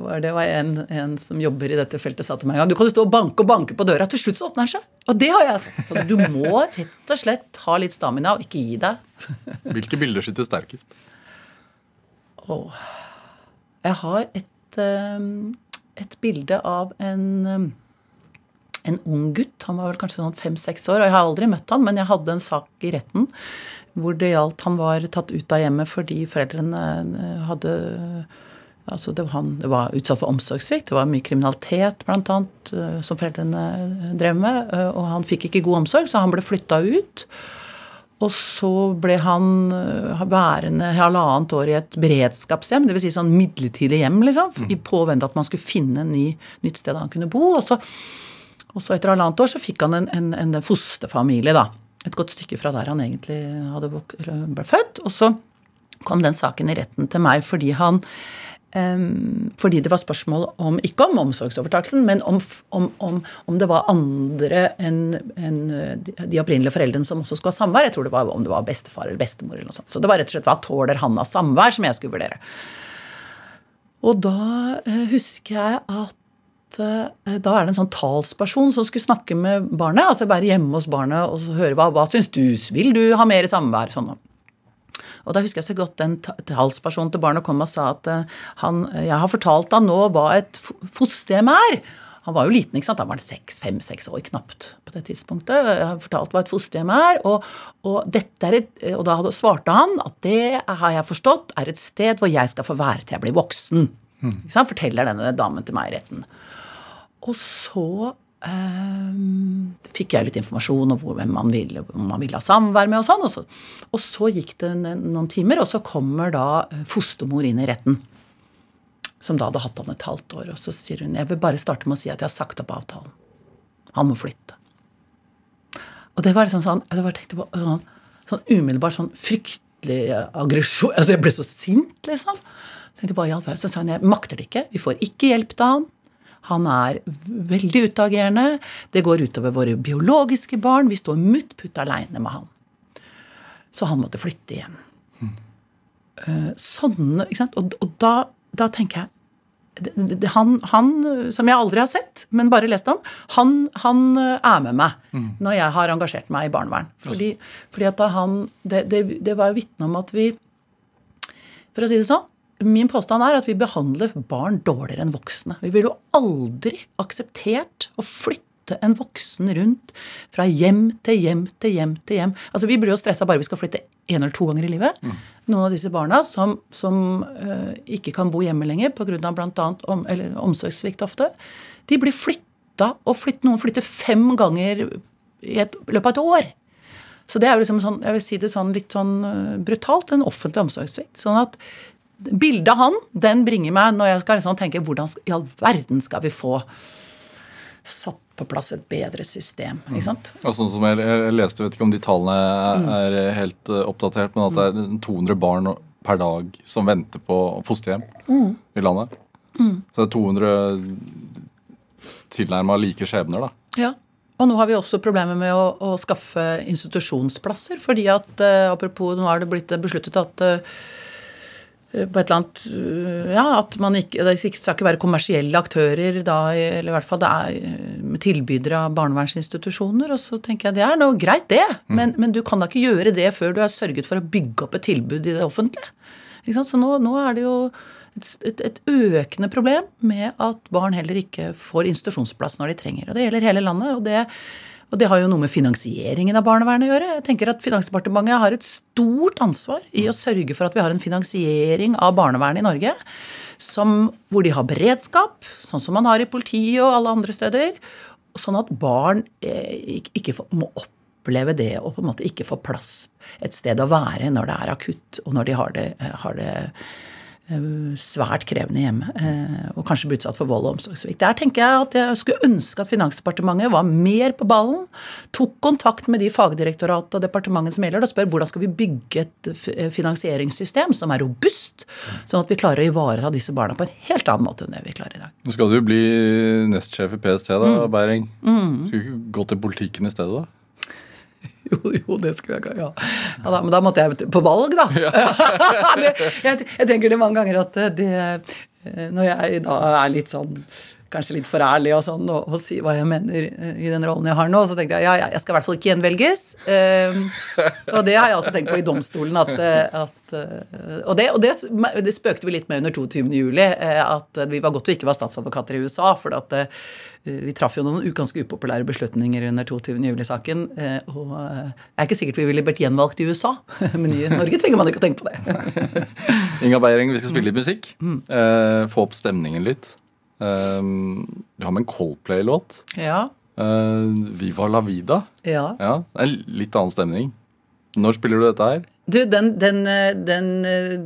var det var en, en som jobber i dette feltet, sa til meg en gang du kan jo stå og banke og banke på døra, til slutt så åpner den seg. Og det har jeg sagt. Altså, du må rett og slett ha litt stamina og ikke gi deg. Hvilke bilder sitter sterkest? Oh. Jeg har et, eh, et bilde av en, eh, en ung gutt. Han var vel kanskje sånn fem-seks år, og jeg har aldri møtt han, men jeg hadde en sak i retten hvor det gjaldt Han var tatt ut av hjemmet fordi foreldrene eh, hadde Altså det var, han det var utsatt for omsorgssvikt. Det var mye kriminalitet blant annet, eh, som foreldrene drev med. eh, Og han fikk ikke god omsorg, så han ble flytta ut. Og så ble han værende halvannet år i et beredskapshjem, dvs. Si sånn midlertidig hjem, liksom, i påvente at man skulle finne en ny, nytt sted han kunne bo. Og så, og så etter halvannet år så fikk han en, en, en fosterfamilie, da. Et godt stykke fra der han egentlig ble født. Og så kom den saken i retten til meg fordi han fordi det var spørsmål om, ikke om omsorgsovertakelsen, men om, om, om, om det var andre enn en, de opprinnelige foreldrene som også skulle ha samvær. Jeg tror det var om det var bestefar eller bestemor. eller noe sånt. Så det var rett og slett hva tåler han av samvær som jeg skulle vurdere. Og da eh, husker jeg at eh, da er det en sånn talsperson som skulle snakke med barnet. altså Være hjemme hos barnet og så høre hva, hva syns du, vil du ha mer samvær? sånn og da husker jeg så godt den talspersonen til barnet kom og sa at eh, han, jeg har fortalt han nå hva et fosterhjem er. Han var jo liten, ikke sant? Da var han seks, fem-seks år knapt på det tidspunktet. Jeg har fortalt hva et fosterhjem er, og, og, dette er et, og da svarte han at det har jeg forstått er et sted hvor jeg skal få være til jeg blir voksen. Sant? Forteller denne damen til meg i retten. Og så ehm, fikk jeg litt informasjon om hvem man ville, om man ville ha samvær med. Og sånn, og så, og så gikk det noen timer, og så kommer da eh, fostermor inn i retten. Som da hadde hatt han et halvt år. Og så sier hun jeg vil bare starte med å si at jeg har sagt opp avtalen. Han må flytte. Og det var liksom sånn Jeg bare tenkte på sånn, sånn umiddelbart sånn fryktelig aggresjon Altså jeg ble så sint, liksom. Så tenkte jeg bare i all verden, Så sa hun jeg makter det ikke. Vi får ikke hjelp til han. Han er veldig utagerende. Det går utover våre biologiske barn. Vi står mutt putt aleine med han. Så han måtte flytte igjen. Mm. Sånne, ikke sant? Og, og da, da tenker jeg han, han, som jeg aldri har sett, men bare lest om, han, han eh, er med meg når jeg har engasjert meg i barnevern. Fordi, fordi at da han Det, det, det var jo vitne om at vi For å si det sånn, min påstand er at vi behandler barn dårligere enn voksne. Vi ville jo aldri akseptert å flytte en voksen rundt fra hjem til hjem til hjem til hjem. Altså Vi blir jo stressa bare vi skal flytte én eller to ganger i livet. Noen av disse barna som, som uh, ikke kan bo hjemme lenger pga. bl.a. Om, eller omsorgssvikt ofte, de blir flytta, og flytt, noen flytter fem ganger i et, løpet av et år. Så det er jo liksom sånn, jeg vil si det sånn litt sånn øh, brutalt, en offentlig omsorgssvikt. Sånn at bildet av han, den bringer meg når jeg skal liksom tenke hvordan i all verden skal vi få satt på plass et bedre system. ikke sant? Og sånn som jeg, jeg leste, vet ikke om de tallene er helt uh, oppdatert, men at det er 200 barn per dag som venter på fosterhjem i landet. Så det er 200 tilnærma like skjebner, da. Ja. Og nå har vi også problemer med å, å skaffe institusjonsplasser. fordi at, uh, apropos, nå har det blitt besluttet at uh, på et eller annet Ja, at man ikke Det skal ikke være kommersielle aktører da, eller i hvert fall det er tilbydere av barnevernsinstitusjoner. Og så tenker jeg det er noe greit, det. Men, men, du kan da ikke gjøre det før du har sørget for å bygge opp et tilbud i det offentlige. Så nå, nå, er det jo et, et, et, økende problem med at barn heller ikke får institusjonsplass når de trenger. Og det gjelder hele landet. og det og det har jo noe med finansieringen av barnevernet å gjøre. Jeg tenker at Finansdepartementet har et stort ansvar i å sørge for at vi har en finansiering av barnevernet i Norge som, hvor de har beredskap, sånn som man har i politiet og alle andre steder. Sånn at barn eh, ikke må oppleve det og på en måte ikke få plass et sted å være når det er akutt, og når de har det, har det Eh, svært krevende hjemme, eh, og kanskje bli utsatt for vold og omsorgssvikt. Der tenker jeg at jeg skulle ønske at Finansdepartementet var mer på ballen, tok kontakt med de fagdirektorat og departementet som gjelder, og spør hvordan skal vi bygge et eh, finansieringssystem som er robust, sånn at vi klarer å ivareta disse barna på en helt annen måte enn det vi klarer i dag. Nå skal du bli nestsjef i PST, da, mm. Beiring. Mm. Skulle du ikke gå til politikken i stedet, da? Jo, jo, det skulle jeg ja. ja da, men da måtte jeg på valg, da. Ja. det, jeg, jeg, tenker det mange ganger at det eh, Når jeg da er litt sånn kanskje litt for ærlig og sånn, og, og, si hva jeg mener eh, i den rollen jeg har nå, så tenkte jeg ja, ja jeg skal i hvert fall ikke gjenvelges. Um, og det har jeg også tenkt på i domstolen. at, at Og, det, og det, det, spøkte vi litt med under 22. juli, at vi var godt vi ikke var statsadvokater i USA. for at Eh, vi traff jo noen ganske upopulære beslutninger under 22. juli-saken. Eh, og eh, jeg er ikke sikkert vi ville blitt gjenvalgt i USA, men i Norge trenger man ikke å tenke på det. Inga Beiring, vi skal spille litt musikk. Mm. få opp stemningen litt. Vi har med en Coldplay-låt. Ja. Viva la vida. Ja. ja. Er litt annen stemning. Når spiller du dette her? Du, den, den, den,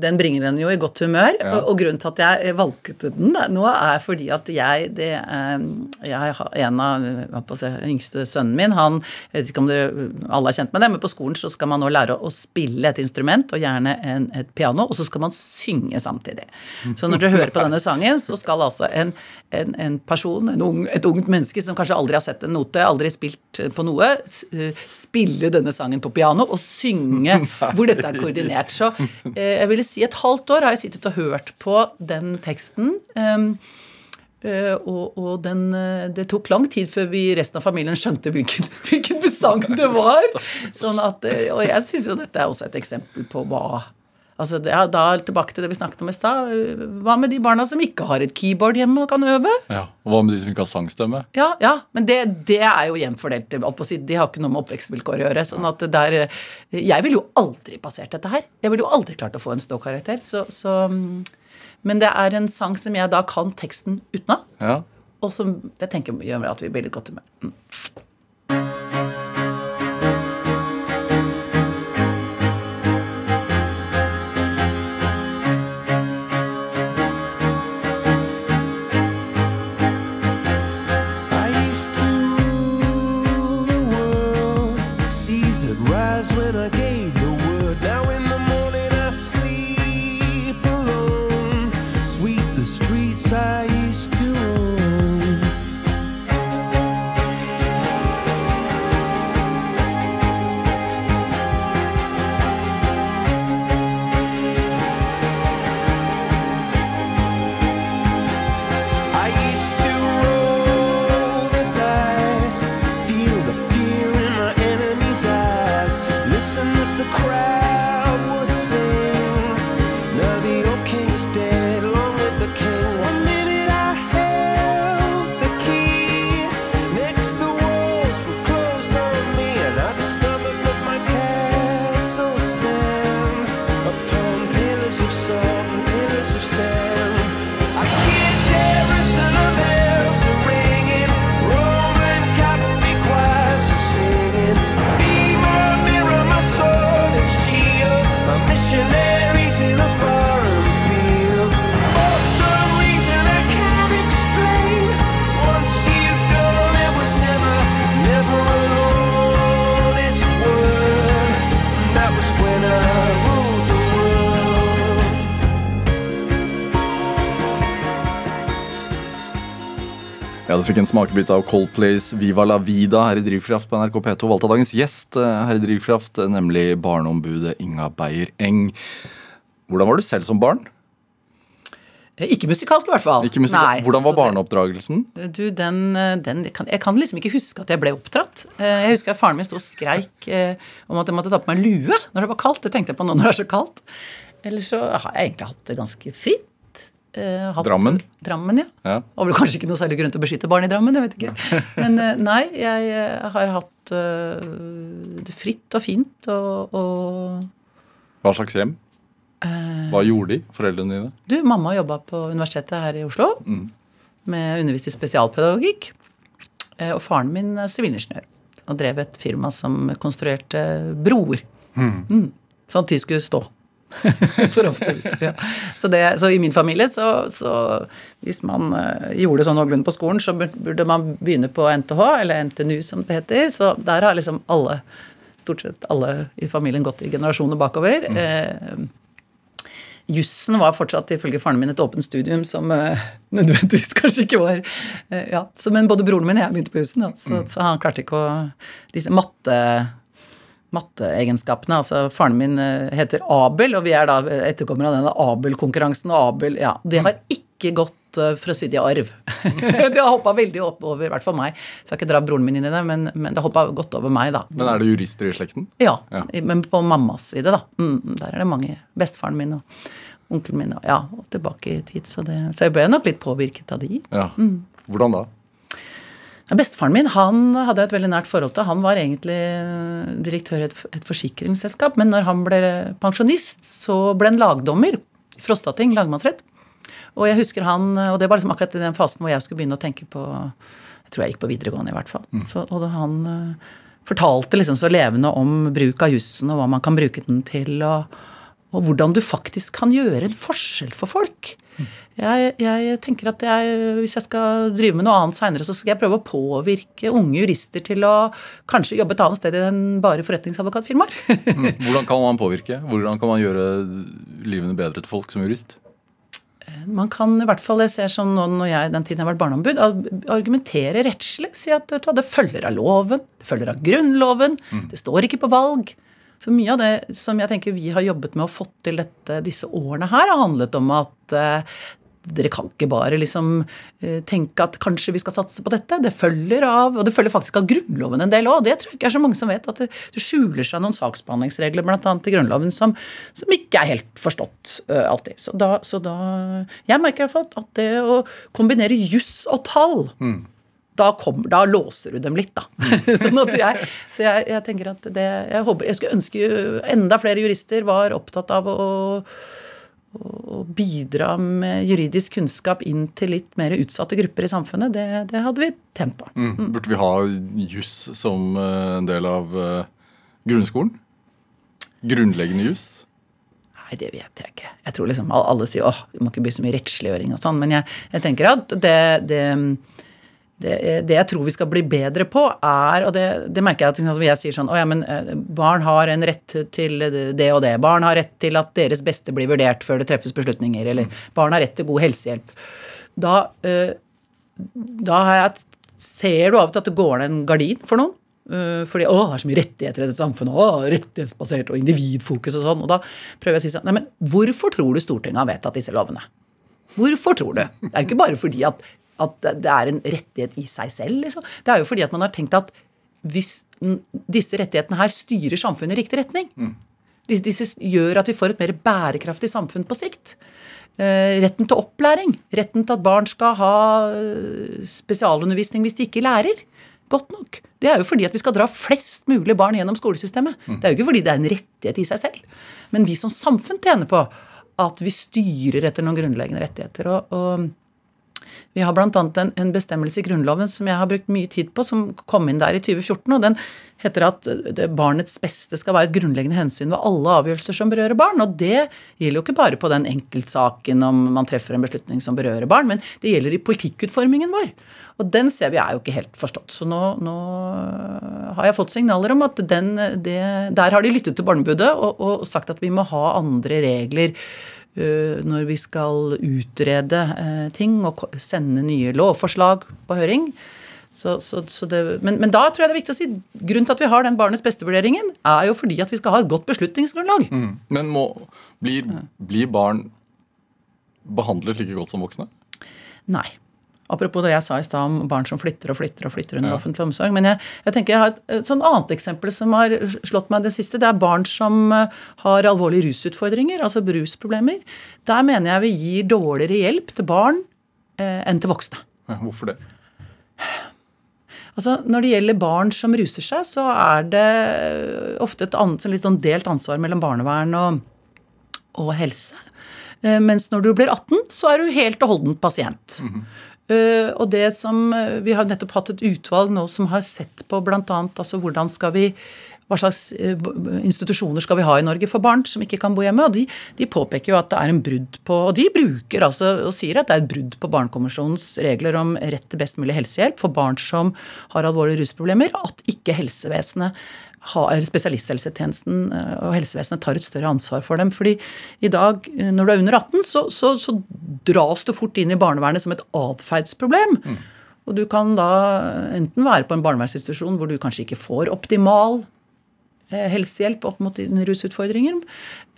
den, bringer en jo i godt humør. Ja. Og, og, grunnen til at jeg valgte den da, nå, er fordi at jeg det, eh, jeg har En av si, yngste sønnen min, han Jeg vet ikke om dere alle er kjent med det, men på skolen så skal man nå lære å spille et instrument, og gjerne en, et piano, og så skal man synge samtidig. Så når dere hører på denne sangen, så skal altså en, en, en person, ung, et ungt menneske som kanskje aldri har sett en note, aldri spilt på noe, spille denne sangen på piano og synge. hvor dette er koordinert. Så eh, jeg ville si et halvt år har jeg sittet og hørt på den teksten. Um, Uh, og, og den, uh, det tok lang tid før vi resten av familien skjønte hvilken, hvilken sang det var. Sånn at, og jeg syns jo dette er også et eksempel på hva Altså, er da tilbake til det vi snakket om i stad. Hva med de barna som ikke har et keyboard hjemme og kan øve? Ja, og Hva med de som ikke har sangstemme? Ja, ja men det, det er jo jevnfordelt. De har ikke noe med oppvekstvilkår å gjøre. sånn at der, Jeg ville jo aldri passert dette her. Jeg ville jo aldri klart å få en ståkarakter. Så, så, men det er en sang som jeg da kan teksten utenat, ja. og som jeg tenker gjør at vi blir litt godt humør. Mm. with a game. Fikk en smakebit av Coldplays Viva la vida her i Drivkraft på NRK P2. Valgt av dagens gjest eh, her i Drivkraft, eh, nemlig barneombudet Inga Beyer-Eng. Hvordan var du selv som barn? Eh, Ikke musikalsk, i hvert fall. Nei, Hvordan var barneoppdragelsen? Du, den, den kan, Jeg kan liksom ikke huske at jeg ble oppdratt. Jeg husker at faren min sto og skreik om at jeg måtte ta på meg lue når det var kaldt. Det tenkte jeg på nå når det er så kaldt. Ellers så har jeg egentlig hatt det ganske fritt. Eh, hatt- Drammen? Drammen, ja. Ja. Og vel kanskje ikke noe særlig grunn til å beskytte barn i Drammen, jeg vet ikke. Men eh, nei, jeg eh, har hatt det fritt og fint og, og Hva slags hjem? Hva gjorde de, foreldrene dine? Du, mamma jobba på universitetet her i Oslo med undervist i spesialpedagogikk. Og faren min er sivilingeniør og drev et firma som konstruerte broer. Mm. Sånn at de skulle stå. For ofte. Ja. Så, det, så i min familie, så, så hvis man eh, gjorde sånn noenlunde på skolen, så burde man begynne på NTH, eller NTNU som det heter. Så der har liksom alle, stort sett alle i familien gått i generasjoner bakover. Eh, Jussen var fortsatt ifølge faren min et åpent studium som eh, nødvendigvis kanskje ikke var ja, så, Men både broren min og jeg begynte på jussen, så, så han klarte ikke å Disse matte matteegenskapene. altså Faren min eh, heter Abel, og vi er da etterkommere av denne Abel-konkurransen. og Abel, ja, Det har ikke gått, eh, for å si det i arv. det har hoppa veldig opp over, i hvert fall meg. Skal ikke dra broren min inn i det, men, men det har hoppa godt over meg, da. Men er det jurister i slekten? Ja, Ja. men på mammas side, da. Mm, der er det mange. Bestefaren min og onkelen min og ja, og tilbake i tid. Så, det, så jeg ble nok litt påvirket av de. Ja. Mm. Hvordan da? Ja, Bestefaren min han hadde jeg et veldig nært forhold til. Han var egentlig direktør i et, et forsikringsselskap, men når han ble pensjonist, så ble han lagdommer i Frostating lagmannsrett. Og jeg husker han, og det var liksom akkurat i den fasen hvor jeg skulle begynne å tenke på Jeg tror jeg gikk på videregående, i hvert fall. Så, og han eh, fortalte liksom så levende om bruk av jussen, og hva man kan bruke den til, og, og hvordan du faktisk kan gjøre en forskjell for folk. Jeg, jeg tenker at jeg, hvis jeg skal drive med noe annet seinere, så skal jeg prøve å påvirke unge jurister til å kanskje jobbe et annet sted enn bare forretningsadvokatfirmaer. Mm. Hvordan kan man påvirke? Hvordan kan man gjøre livene bedre til folk som jurist? Man kan i hvert fall, jeg ser sånn nå når jeg den tiden jeg har vært barneombud, argumentere rettslig. Si at du det følger av loven, det følger av Grunnloven, det står ikke på valg. Så mye av det som jeg tenker vi har jobbet med å fått til dette, disse årene her, har handlet om at eh, dere kan ikke bare liksom eh, tenke at kanskje vi skal satse på dette. Det følger av Og det følger faktisk av Grunnloven en del òg. Det tror jeg ikke er så mange som vet. At det, skjuler seg noen saksbehandlingsregler annet i Grunnloven som, som ikke er helt forstått uh, alltid. Så da, så da Jeg merker i hvert fall at det å kombinere juss og tall da, kom, da låser du dem litt, da. sånn at jeg, så jeg, jeg tenker at det Jeg håper, jeg skulle ønske enda flere jurister var opptatt av å, å bidra med juridisk kunnskap inn til litt mer utsatte grupper i samfunnet. Det, det hadde vi tent på. Mm. Burde vi ha juss som eh, en del av eh, grunnskolen? Grunnleggende juss? Nei, det vet jeg ikke. Jeg tror liksom alle, sier åh, vi må ikke bli så mye rettsliggjøring og sånn. Men jeg tenker at det, det, det, det jeg tror vi skal bli bedre på, er Og det, det merker jeg at liksom, jeg sier sånn Å ja, men eh, barn har en rett til det og det. Barn har rett til at deres beste blir vurdert før det treffes beslutninger. Eller barn har rett til god helsehjelp. Da, eh, da jeg, ser du av og til at det går ned en gardin for noen. Eh, Fordi å, det er så mye rettigheter i dette samfunnet. Å, rettighetsbasert og individfokus og sånn. Og da prøver jeg å si sånn Nei, men hvorfor tror du Stortinget har vedtatt disse lovene? Hvorfor tror du? Det er jo ikke bare fordi at, at det er en rettighet i seg selv, liksom. Det er jo fordi at man har tenkt at hvis disse rettighetene her styrer samfunnet i riktig retning, disse, disse gjør at vi får et mer bærekraftig samfunn på sikt. Eh, retten til opplæring. Retten til at barn skal ha eh, spesialundervisning hvis de ikke lærer. Godt nok. Det er jo fordi at vi skal dra flest mulig barn gjennom skolesystemet. Det er jo ikke fordi det er en rettighet i seg selv. Men vi som samfunn tjener på at vi styrer etter noen grunnleggende rettigheter. og, og vi har bl.a. En, en bestemmelse i Grunnloven som jeg har brukt mye tid på, som kom inn der i 2014. og Den heter at det, barnets beste skal være et grunnleggende hensyn ved alle avgjørelser som berører barn. og Det gjelder jo ikke bare på den enkeltsaken om man treffer en beslutning som berører barn, men det gjelder i politikkutformingen vår. Og den ser vi er jo ikke helt forstått. Så nå, nå har jeg fått signaler om at den, det, der har de lyttet til Barnebudet og, og sagt at vi må ha andre regler når vi skal utrede øh, ting og sende nye lovforslag på høring. Så, så, så det, men, men da tror jeg det er viktig å si grunnen til at vi har den barnets beste-vurderingen, er jo fordi at vi skal ha et godt beslutningsgrunnlag. Mm. Men må, blir, blir barn behandlet like godt som voksne? Nei. Apropos det jeg sa i stad om barn som flytter og flytter og flytter under Ja. offentlig omsorg. Men jeg, jeg tenker jeg har et, et sånn annet eksempel som har slått meg det siste. Det er barn som eh, har alvorlige rusutfordringer, altså brusproblemer. Der mener jeg vi gir dårligere hjelp til barn eh, enn til voksne. Ja, Hvorfor det? Altså, Når det gjelder barn som ruser seg, så er det ofte et annet, litt sånn delt ansvar mellom barnevern og, og helse. Eh, Mens når du blir 18, så er du helt og holdent pasient. Eh, og det som, eh, Vi har nettopp hatt et utvalg nå som har sett på bl.a. Altså, hvordan skal vi hva slags eh, institusjoner skal vi ha i Norge for barn som ikke kan bo hjemme? og De, de påpeker jo at det er en brudd på Og de bruker altså og sier at det er et brudd på Barnekonvensjonens regler om rett til best mulig helsehjelp for barn som har alvorlige rusproblemer. At ikke helsevesenet spesialisthelsetjenesten eh, og helsevesenet tar et større ansvar for dem. Fordi i dag, eh, når du er under 18, så, så, så dras du fort inn i barnevernet som et atferdsproblem. Og du kan da enten være på en barnevernsinstitusjon hvor du kanskje ikke får optimal helsehjelp opp mot dine rusutfordringer.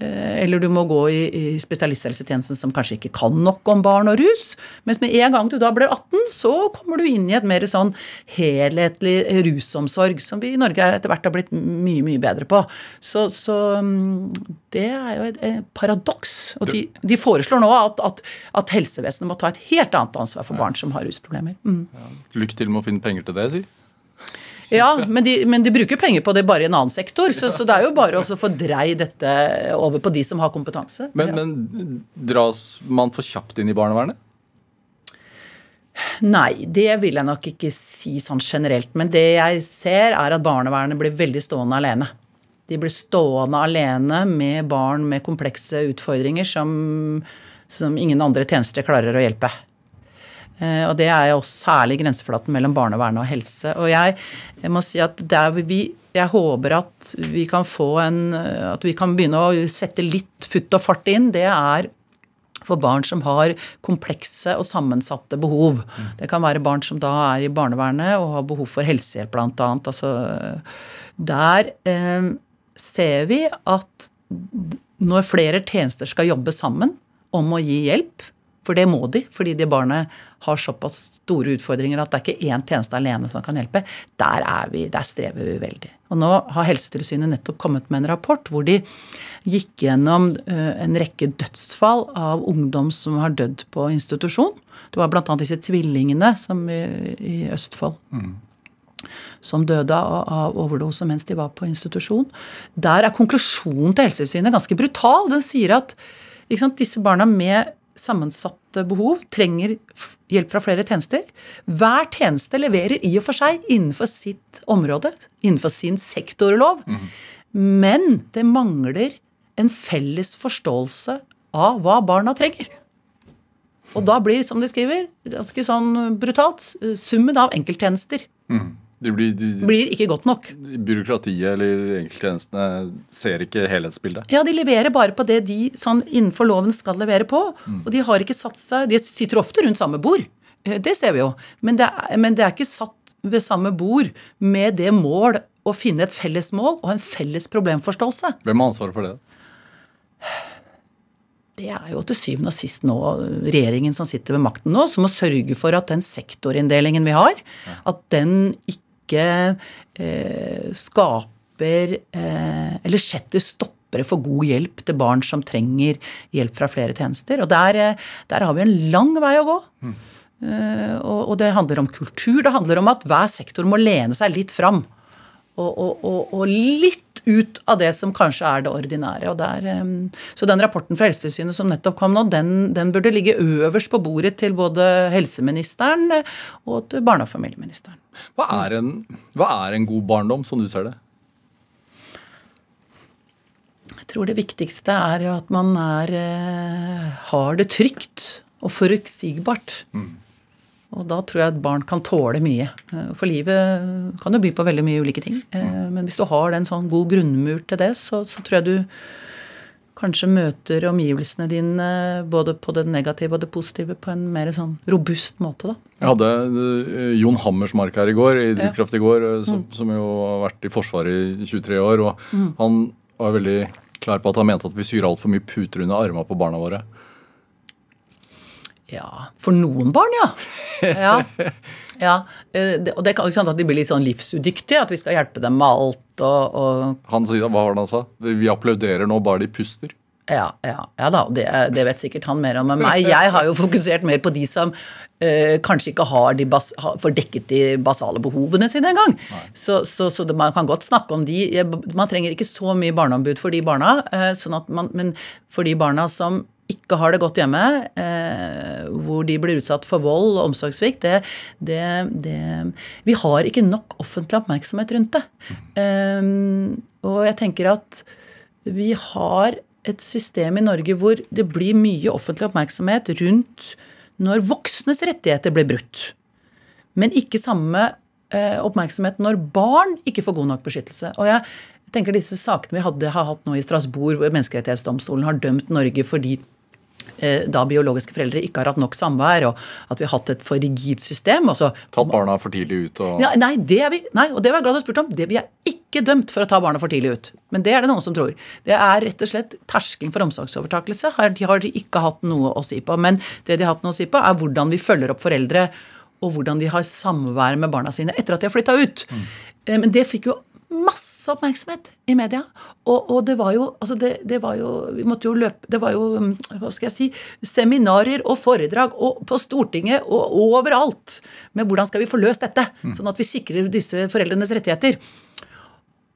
eh, Eller du må gå i, i spesialisthelsetjenesten som kanskje ikke kan nok om barn og rus. Mens med en gang du da blir 18, så kommer du inn i et mer sånn helhetlig rusomsorg, som vi i Norge etter hvert har blitt mye, mye bedre på. Så, så mm, det er jo et, et paradoks. Og de, de foreslår nå at, at, at helsevesenet må ta et helt annet ansvar for barn som har rusproblemer. Mm. Lykke til med å finne penger til det, si. Ja, men de, men de bruker penger på det bare i en annen sektor, så, så det er jo bare å få drei dette over på de som har kompetanse. Men, Ja. men dras man for kjapt inn i barnevernet? Nei, det vil jeg nok ikke si sånn generelt. Men det jeg ser, er at barnevernet blir veldig stående alene. De blir stående alene med barn med komplekse utfordringer som, som ingen andre tjenester klarer å hjelpe. Eh, Og det er jo særlig grenseflaten mellom barnevernet og helse. Og jeg, jeg må si at der vi jeg håper at vi kan få en At vi kan begynne å sette litt futt og fart inn. Det er for barn som har komplekse og sammensatte behov. Det kan være barn som da er i barnevernet og har behov for helsehjelp, bl.a. Altså, der eh, ser vi at når flere tjenester skal jobbe sammen om å gi hjelp, for det må de, fordi de barnet har såpass store utfordringer at det er ikke én tjeneste alene som kan hjelpe, der, er vi, der strever vi veldig. Og nå har Helsetilsynet nettopp kommet med en rapport hvor de gikk gjennom eh, en rekke dødsfall av ungdom som har dødd på institusjon. Det var bl.a. disse tvillingene i, i Østfold som døde av, overdose mens de var på institusjon. Der er konklusjonen til Helsetilsynet ganske brutal. Den sier at sant, disse barna med sammensatte behov trenger hjelp fra flere tjenester. Hver tjeneste leverer i og for seg innenfor sitt område, innenfor sin sektorlov. Men det mangler en felles forståelse av hva barna trenger. Og da blir, som de skriver, ganske sånn brutalt, summen av enkelttjenester De blir, de, blir ikke godt nok. byråkratiet eller enkelttjenestene ser ikke helhetsbildet. Ja, de leverer bare på det de sånn innenfor loven skal levere på. Og de har ikke satt seg De sitter ofte rundt samme bord. Eh, Det ser vi jo. Men det er, men det er ikke satt ved samme bord med det mål å finne et felles mål og en felles problemforståelse. Hvem har ansvaret for det? Det er jo til syvende og sist nå regjeringen som sitter ved makten nå, som må sørge for at den sektorinndelingen vi har, at den ikke eh, skaper eh, eller setter stoppere for god hjelp til barn som trenger hjelp fra flere tjenester. Og der, eh, der har vi en lang vei å gå. Eh, og, og det handler om kultur. Det handler om at hver sektor må lene seg litt fram. Og, og, og, litt ut av det som kanskje er det ordinære. Der, så den rapporten fra Helsetilsynet som nettopp kom nå, den, den burde ligge øverst på bordet til både helseministeren og til barne- og familieministeren. Hva er, en, hva er en god barndom, som du ser det? Jeg tror det viktigste er jo at man er, eh, har det trygt og forutsigbart. Og da tror jeg at barn kan tåle mye. Eh, For livet kan jo by på veldig mye ulike ting. Eh, Men hvis du har en sånn god grunnmur til det, så, så tror jeg du kanskje møter omgivelsene dine både på det negative og det positive på en mer sånn robust måte, da. Jeg hadde uh, Jon Hammersmark her i går, i Drivkraft i går, som, mm. som, jo har vært i Forsvaret i 23 år. og mm. Han var veldig klar på at han mente at vi syr altfor mye puter under armene på barna våre. Ja, for noen barn, ja. ja. ja. Det, og det kan ikke sant at de blir litt sånn livsudyktige, at vi skal hjelpe dem med alt og, og Han sier, Hva var det han sa? Vi applauderer nå bare de puster. Ja, ja, ja da, det, det, vet sikkert han mer om enn meg. Jeg har jo fokusert mer på de som øh, kanskje ikke har, de bas, har får dekket de basale behovene sine engang. Så, så, så det, man kan godt snakke om de. Man trenger ikke så mye barneombud for de barna, øh, sånn man, men for de barna som ikke har det godt hjemme, eh, hvor de blir utsatt for vold og omsorgssvikt, det, det, det, Vi har ikke nok offentlig oppmerksomhet rundt det. Eh, og jeg tenker at vi har et system i Norge hvor det blir mye offentlig oppmerksomhet rundt når voksnes rettigheter blir brutt. Men ikke samme eh, oppmerksomhet når barn ikke får god nok beskyttelse. Og jeg tenker disse sakene vi hadde, har hatt nå i Strasbourg, hvor Menneskerettighetsdomstolen har dømt Norge fordi Eh, da biologiske foreldre ikke har hatt nok samvær, og at vi har hatt et for rigid system. Også, Tatt barna for tidlig ut og ja, Nei, det er vi, nei, og det var jeg glad du spurte om. Det, vi er ikke dømt for å ta barna for tidlig ut. Men det er det noen som tror. Det er rett og slett terskelen for omsorgsovertakelse. De har de ikke hatt noe å si på. Men det de har hatt noe å si på, er hvordan vi følger opp foreldre, og hvordan de har samvær med barna sine etter at de har flytta ut. Mm. Eh, men det fikk jo masse oppmerksomhet i media. Og, og det var jo altså det, det, var jo Vi måtte jo løpe Det var jo, mm, hva skal jeg si, seminarer og foredrag og på Stortinget og overalt med hvordan skal vi få løst dette, mm. sånn at vi sikrer disse foreldrenes rettigheter.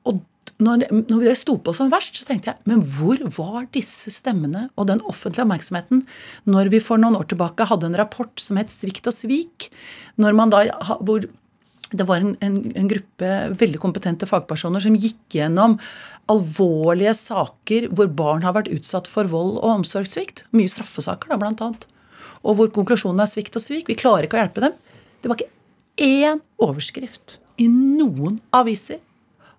Og når, når det sto på som verst, så tenkte jeg men hvor var disse stemmene og den offentlige oppmerksomheten når vi for noen år tilbake hadde en rapport som het Svikt og svik? Når man da, hvor det var en, en, en, gruppe veldig kompetente fagpersoner som gikk gjennom alvorlige saker hvor barn har vært utsatt for vold og omsorgssvikt. Mye straffesaker, da, blant annet. Og hvor konklusjonen er svikt og svik. Vi klarer ikke å hjelpe dem. Det var ikke én overskrift i noen aviser.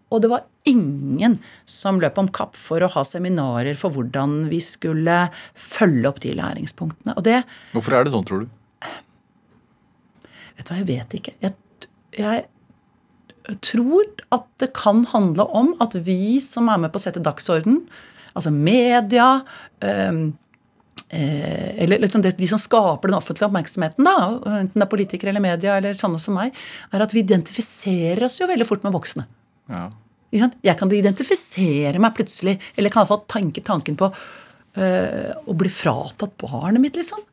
Og det var ingen som løp om kapp for å ha seminarer for hvordan vi skulle følge opp de læringspunktene. Det Hvorfor er det sånn, tror du? Vet du hva, jeg vet ikke. Jeg jeg tror at det kan handle om at vi som er med på å sette dagsorden, altså media øh, eller liksom de som skaper den offentlige oppmerksomheten, da, enten det er politikere eller media, eller sånne som meg, er at vi identifiserer oss jo veldig fort med voksne. Ja. Jeg kan identifisere meg plutselig, eller kan iallfall tenke tanken på øh, å bli fratatt barnet mitt, liksom.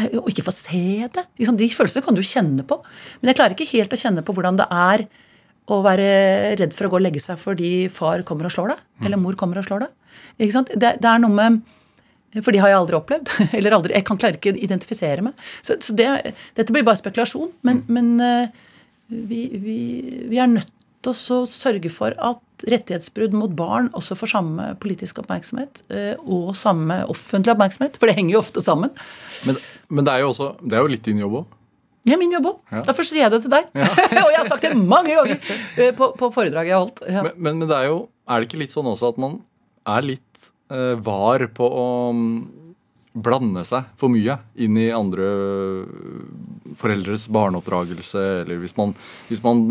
Eh, og ikke få se det. De følelsene kan du kjenne på. Men jeg klarer ikke helt å kjenne på hvordan det er å være redd for å gå og legge seg fordi far kommer og slår deg. Mm. Eller mor kommer og slår deg. Det, det, er noe med For de har jeg aldri opplevd. Eller aldri, jeg kan klare ikke å identifisere meg. Så, så det, dette blir bare spekulasjon. Men, mm. men uh, vi, vi, vi, er nødt til å sørge for at rettighetsbrudd mot barn også får samme politisk oppmerksomhet uh, og samme offentlig oppmerksomhet. For det henger jo ofte sammen. Men men det er jo, også, det er jo litt din jobb òg? Ja, min jobb òg. Ja. Derfor sier jeg det til deg. Ja. og jeg har sagt det mange ganger eh, på, på foredraget jeg har holdt. Ja. Men, men, men, det er jo Er det ikke litt sånn også at man er litt uh, var på å um, blande seg for mye inn i andre foreldres barneoppdragelse, eller hvis man, hvis man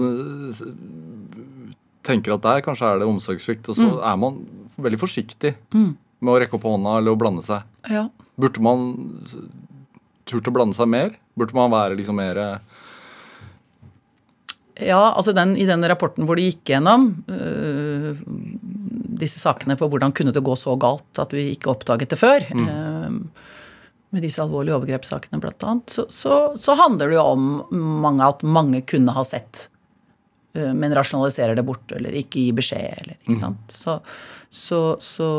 tenker at der kanskje er det omsorgssvikt, og så mm. er man veldig forsiktig mm. med å rekke opp hånda eller å blande seg. Ja. Burde man turt å blande seg mer? Burde man være liksom mer ja, altså den, I den rapporten hvor de gikk gjennom øh, disse sakene på hvordan kunne det gå så galt at vi ikke oppdaget det før, mm. øh, med disse alvorlige overgrepssakene bl.a., så, så, så handler det jo om mange, at mange kunne ha sett, men rasjonaliserer det bort eller ikke gir beskjed. eller ikke mm. sant. Så, så, så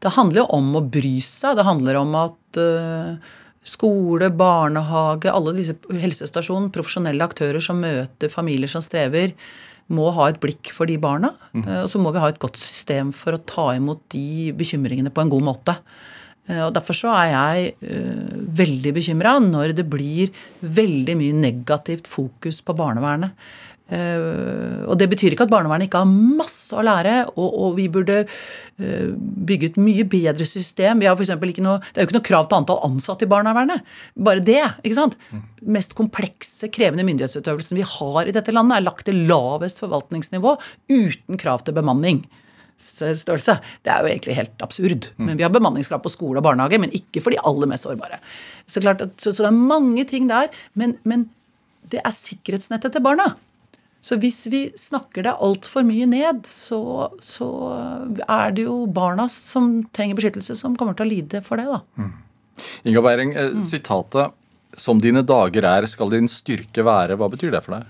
det handler jo om å bry seg. Det handler om at uh, skole, barnehage, alle disse helsestasjonene, profesjonelle aktører som møter familier som strever, må ha et blikk for de barna. Mm. Uh, og så må vi ha et godt system for å ta imot de bekymringene på en god måte. Uh, og Derfor så er jeg veldig bekymra når det blir veldig mye negativt fokus på barnevernet. Uh, og det betyr ikke at barnevernet ikke har masse å lære, og, og vi burde uh, bygge et mye bedre system. Vi har for ikke noe, det er jo ikke noe krav til antall ansatte i barnevernet. Bare det. ikke sant? mest komplekse, krevende myndighetsutøvelsen vi har i dette landet, er lagt til lavest forvaltningsnivå uten krav til bemanning. Størrelse. Det er jo egentlig helt absurd. Men Vi har bemanningskrav på skole og barnehage, men ikke for de aller mest sårbare. Så, klart at, så, så det er mange ting der, men, men det er sikkerhetsnettet til barna. Så hvis vi snakker det altfor mye ned, så, så, er det jo barna som trenger beskyttelse, som kommer til å lide for det. da. Mm. Inga Beiring, eh, mm. sitatet 'Som dine dager er, skal din styrke være', hva betyr det for deg?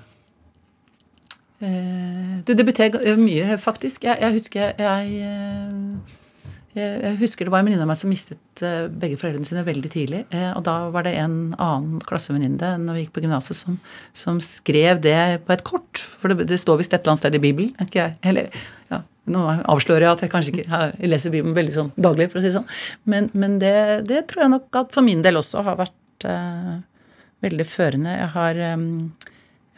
Eh, det betyr mye, faktisk. Jeg, jeg husker jeg, jeg jeg husker det var en venninne av meg som mistet eh, begge foreldrene sine veldig tidlig. Eh, og da var det en annen klassevenninne når vi gikk på gymnaset, som, som, skrev det på et kort. For det, det står visst et eller annet sted i Bibelen. ikke jeg? Eller, ja, nå avslører jeg at jeg kanskje ikke jeg leser Bibelen veldig sånn daglig, for å si det sånn. Men, men det, det, tror jeg nok at for min del også har vært uh, veldig førende. Jeg har, um,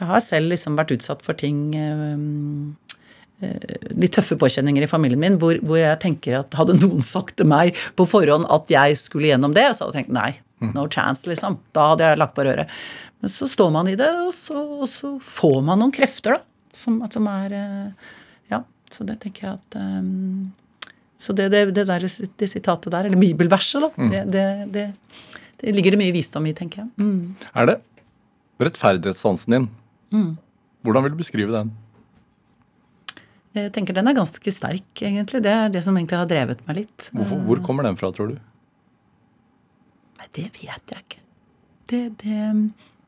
jeg har selv liksom vært utsatt for ting um, Eh, litt tøffe påkjenninger i familien min hvor, hvor, jeg tenker at hadde noen sagt til meg på forhånd at jeg skulle gjennom det, så hadde jeg tenkt nei. Mm. No chance, liksom. Da hadde jeg lagt på røret. Men så står man i det, og så, og så får man noen krefter, da. Som, som, er eh, Ja, så det tenker jeg at um, Så det, det, det, der, det sitatet der, eller bibelverset, da, mm. det, det, det, ligger det mye visdom i, tenker jeg. Mm. Er det rettferdighetssansen din? Mm. Hvordan vil du beskrive den? Jeg tenker den er ganske sterk, egentlig. Det er det som egentlig har drevet meg litt. Hvorfor, hvor kommer den fra, tror du? Nei, det vet jeg ikke. Det, det,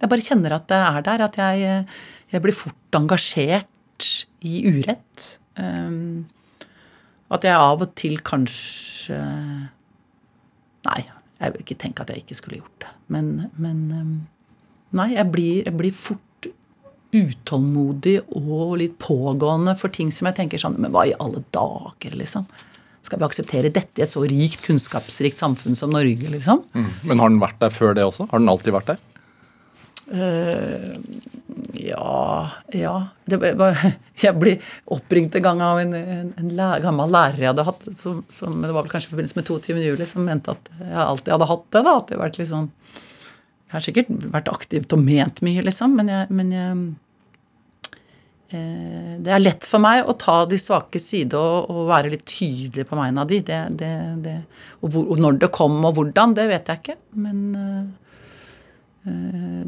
jeg bare kjenner at det er der. At jeg, jeg blir fort engasjert i urett. Um, at jeg av og til kanskje Nei, jeg vil ikke tenke at jeg ikke skulle gjort det. Men, men um, Nei, jeg blir, jeg blir fort utålmodig og litt pågående for ting som jeg tenker sånn Men hva i alle dager, liksom? Skal vi akseptere dette i et så rikt, kunnskapsrikt samfunn som Norge, liksom? Mm. Men har den vært der før det også? Har den alltid vært der? Uh, ja Ja. Var, jeg ble oppringt en gang av en, en, en lærer, gammel lærer jeg hadde hatt, som, som, det var vel kanskje i forbindelse med 22. juli, som mente at jeg alltid hadde hatt det. da, at det vært litt sånn, Jeg har sikkert vært aktivt og ment mye, liksom, men jeg, men jeg det er lett for meg å ta de svake sider og, og, være litt tydelig på vegne av de. Det, det, det, og, hvor, og, når det kom og hvordan, det vet jeg ikke. Men uh,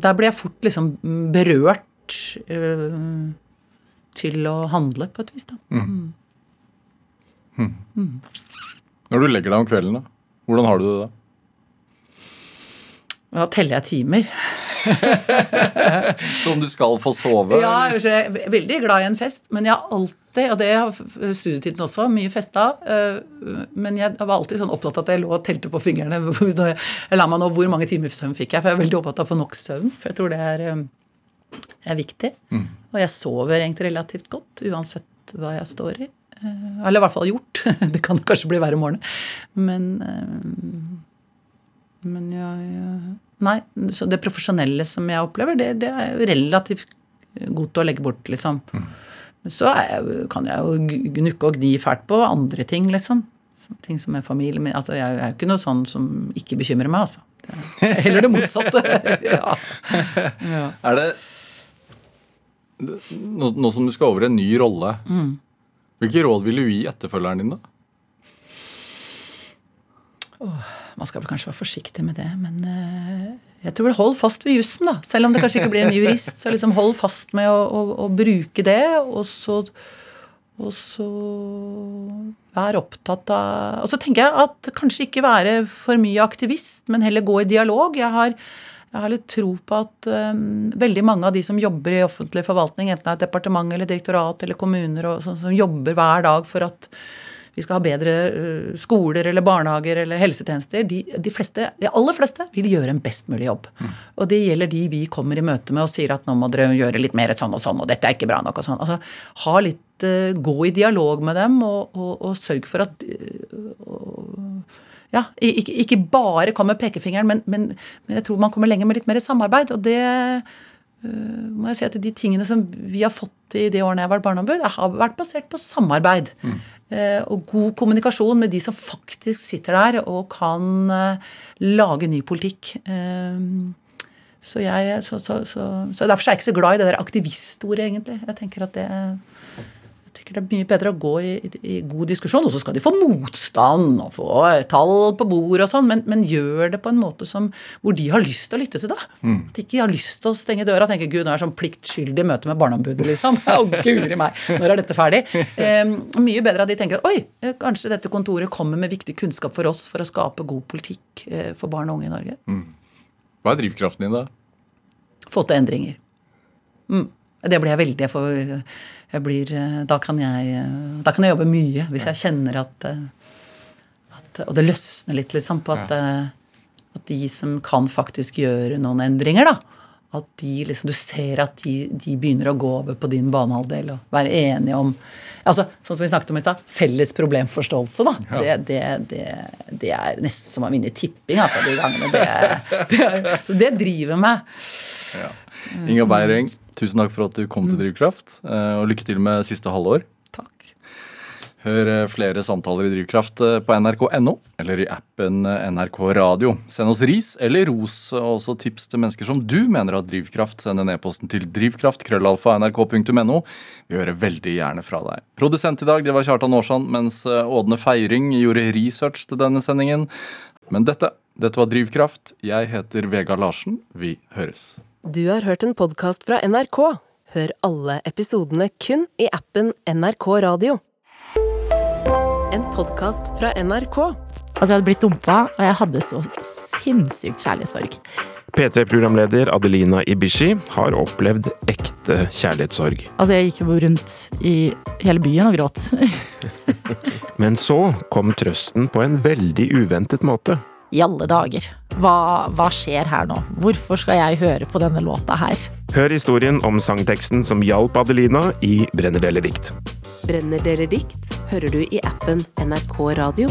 der blir jeg fort liksom berørt uh, til å handle, på et vis. da. Mm. Mm. Mm. Når du legger deg om kvelden, da, hvordan har du det da? Da teller jeg timer. Som du skal få sove? Ja, jeg er veldig glad i en fest. Men jeg har alltid, og det har studietiden også, mye festa. Øh, men jeg var alltid sånn opptatt av at jeg lå og telte på fingrene. Jeg la meg nå, Hvor mange timer søvn fikk jeg? For jeg er veldig opptatt av å få nok søvn. For jeg tror det er, øh, er viktig. Mm. Og jeg sover egentlig relativt godt uansett hva jeg står i. Øh, eller i hvert fall gjort. Det kan kanskje bli verre i morgen. Men men jeg Nei. Så det profesjonelle som jeg opplever, det, det er relativt godt å legge bort, liksom. Mm. Så jeg, kan jeg jo gnukke og gni fælt på andre ting, liksom. Ting som er familie min. Altså, jeg er jo ikke noe sånn som ikke bekymrer meg, altså. Det er heller det motsatte. ja. ja. Er det nå, som du skal over i en ny rolle, mm. hvilke råd vil du gi etterfølgeren din, da? Oh man skal vel kanskje være forsiktig med det, men uh, jeg tror hold fast ved jussen, da. Selv om det kanskje ikke blir en jurist, så liksom hold fast med å, å, å bruke det, og så og så være opptatt av Og så tenker jeg at kanskje ikke være for mye aktivist, men heller gå i dialog. Jeg har, jeg har litt tro på at um, veldig mange av de som jobber i offentlig forvaltning, enten det er et departement eller direktorat eller kommuner, og, som, som jobber hver dag for at vi skal ha bedre uh, skoler eller barnehager eller helsetjenester. De, de, fleste, de, aller fleste vil gjøre en best mulig jobb. Mm. Og det gjelder de vi kommer i møte med og sier at nå må dere gjøre litt mer sånn og sånn, og dette er ikke bra nok og sånn. Altså, ha litt, uh, Gå i dialog med dem og, og, og sørg for at uh, ja, ikke, ikke, bare kom med pekefingeren, men, men, men, jeg tror man kommer lenger med litt mer samarbeid. Og det øh, må jeg si at de tingene som vi har fått i de årene jeg har vært barneombud, har vært basert på samarbeid. Eh, og god kommunikasjon med de som faktisk sitter der og kan eh, lage ny politikk. Eh, så, jeg, så, så, så Derfor er jeg ikke så glad i det der aktivistordet, egentlig. Jeg tenker at det det er mye bedre å gå i, i, i god diskusjon. Og så skal de få motstand og få tall på bordet og sånn, men, men, gjør det på en måte som, hvor de har lyst til å lytte til deg. Mm. At de ikke har lyst til å stenge døra og tenke gud, nå er jeg sånn pliktskyldig møte med Barneombudet, liksom. Å, guri meg, når er dette ferdig? Eh, mye bedre at de tenker at oi, eh, kanskje dette kontoret kommer med viktig kunnskap for oss for å skape god politikk eh, for barn og unge i Norge. Mm. Hva er drivkraften din, da? Få til endringer. Mm. Det blir jeg veldig for jeg blir, eh, da, kan jeg, eh, da kan jeg jobbe mye. Hvis jeg kjenner at, eh, at Og det løsner litt, liksom, på at, at, de som kan faktisk gjøre noen endringer, da. At de liksom, du ser at de, de begynner å gå over på din banehalvdel og være enige om altså, Sånn som vi snakket om i stad, felles problemforståelse, da. Ja. Det, det, det, det, er nesten som å vinne tipping, altså, de gangene. Det, det, driver meg. Ja. Inga Beiring, tusen takk for at du kom til Drivkraft. Eh, og lykke til med siste halvår. Takk. Hør eh, flere samtaler i Drivkraft eh, på nrk.no eller i appen NRK Radio. Send oss ris eller ros, og også tips til mennesker som du mener har drivkraft. Send en e-posten til drivkraft.krøllalfa.nrk.no. Vi hører veldig gjerne fra deg. Produsent i dag det var Kjartan Aarsand, mens Ådne Feiring gjorde research til denne sendingen. Men dette, dette var Drivkraft. Jeg heter Vega Larsen. Vi høres. Du har hørt en podkast fra NRK. Hør alle episodene kun i appen NRK Radio. En podkast fra NRK. Altså, jeg hadde blitt dumpa, og jeg hadde så sinnssykt kjærlighetssorg. P3-programleder Adelina Ibishi har opplevd ekte kjærlighetssorg. Altså, jeg gikk jo rundt i hele byen og gråt. Men så kom trøsten på en veldig uventet måte i alle dager? Hva, hva, skjer her nå? Hvorfor skal jeg høre på denne låta her? Hør historien om sangteksten som hjalp Adelina i Brenner deler dikt. Brenner deler dikt hører du i appen NRK Radio.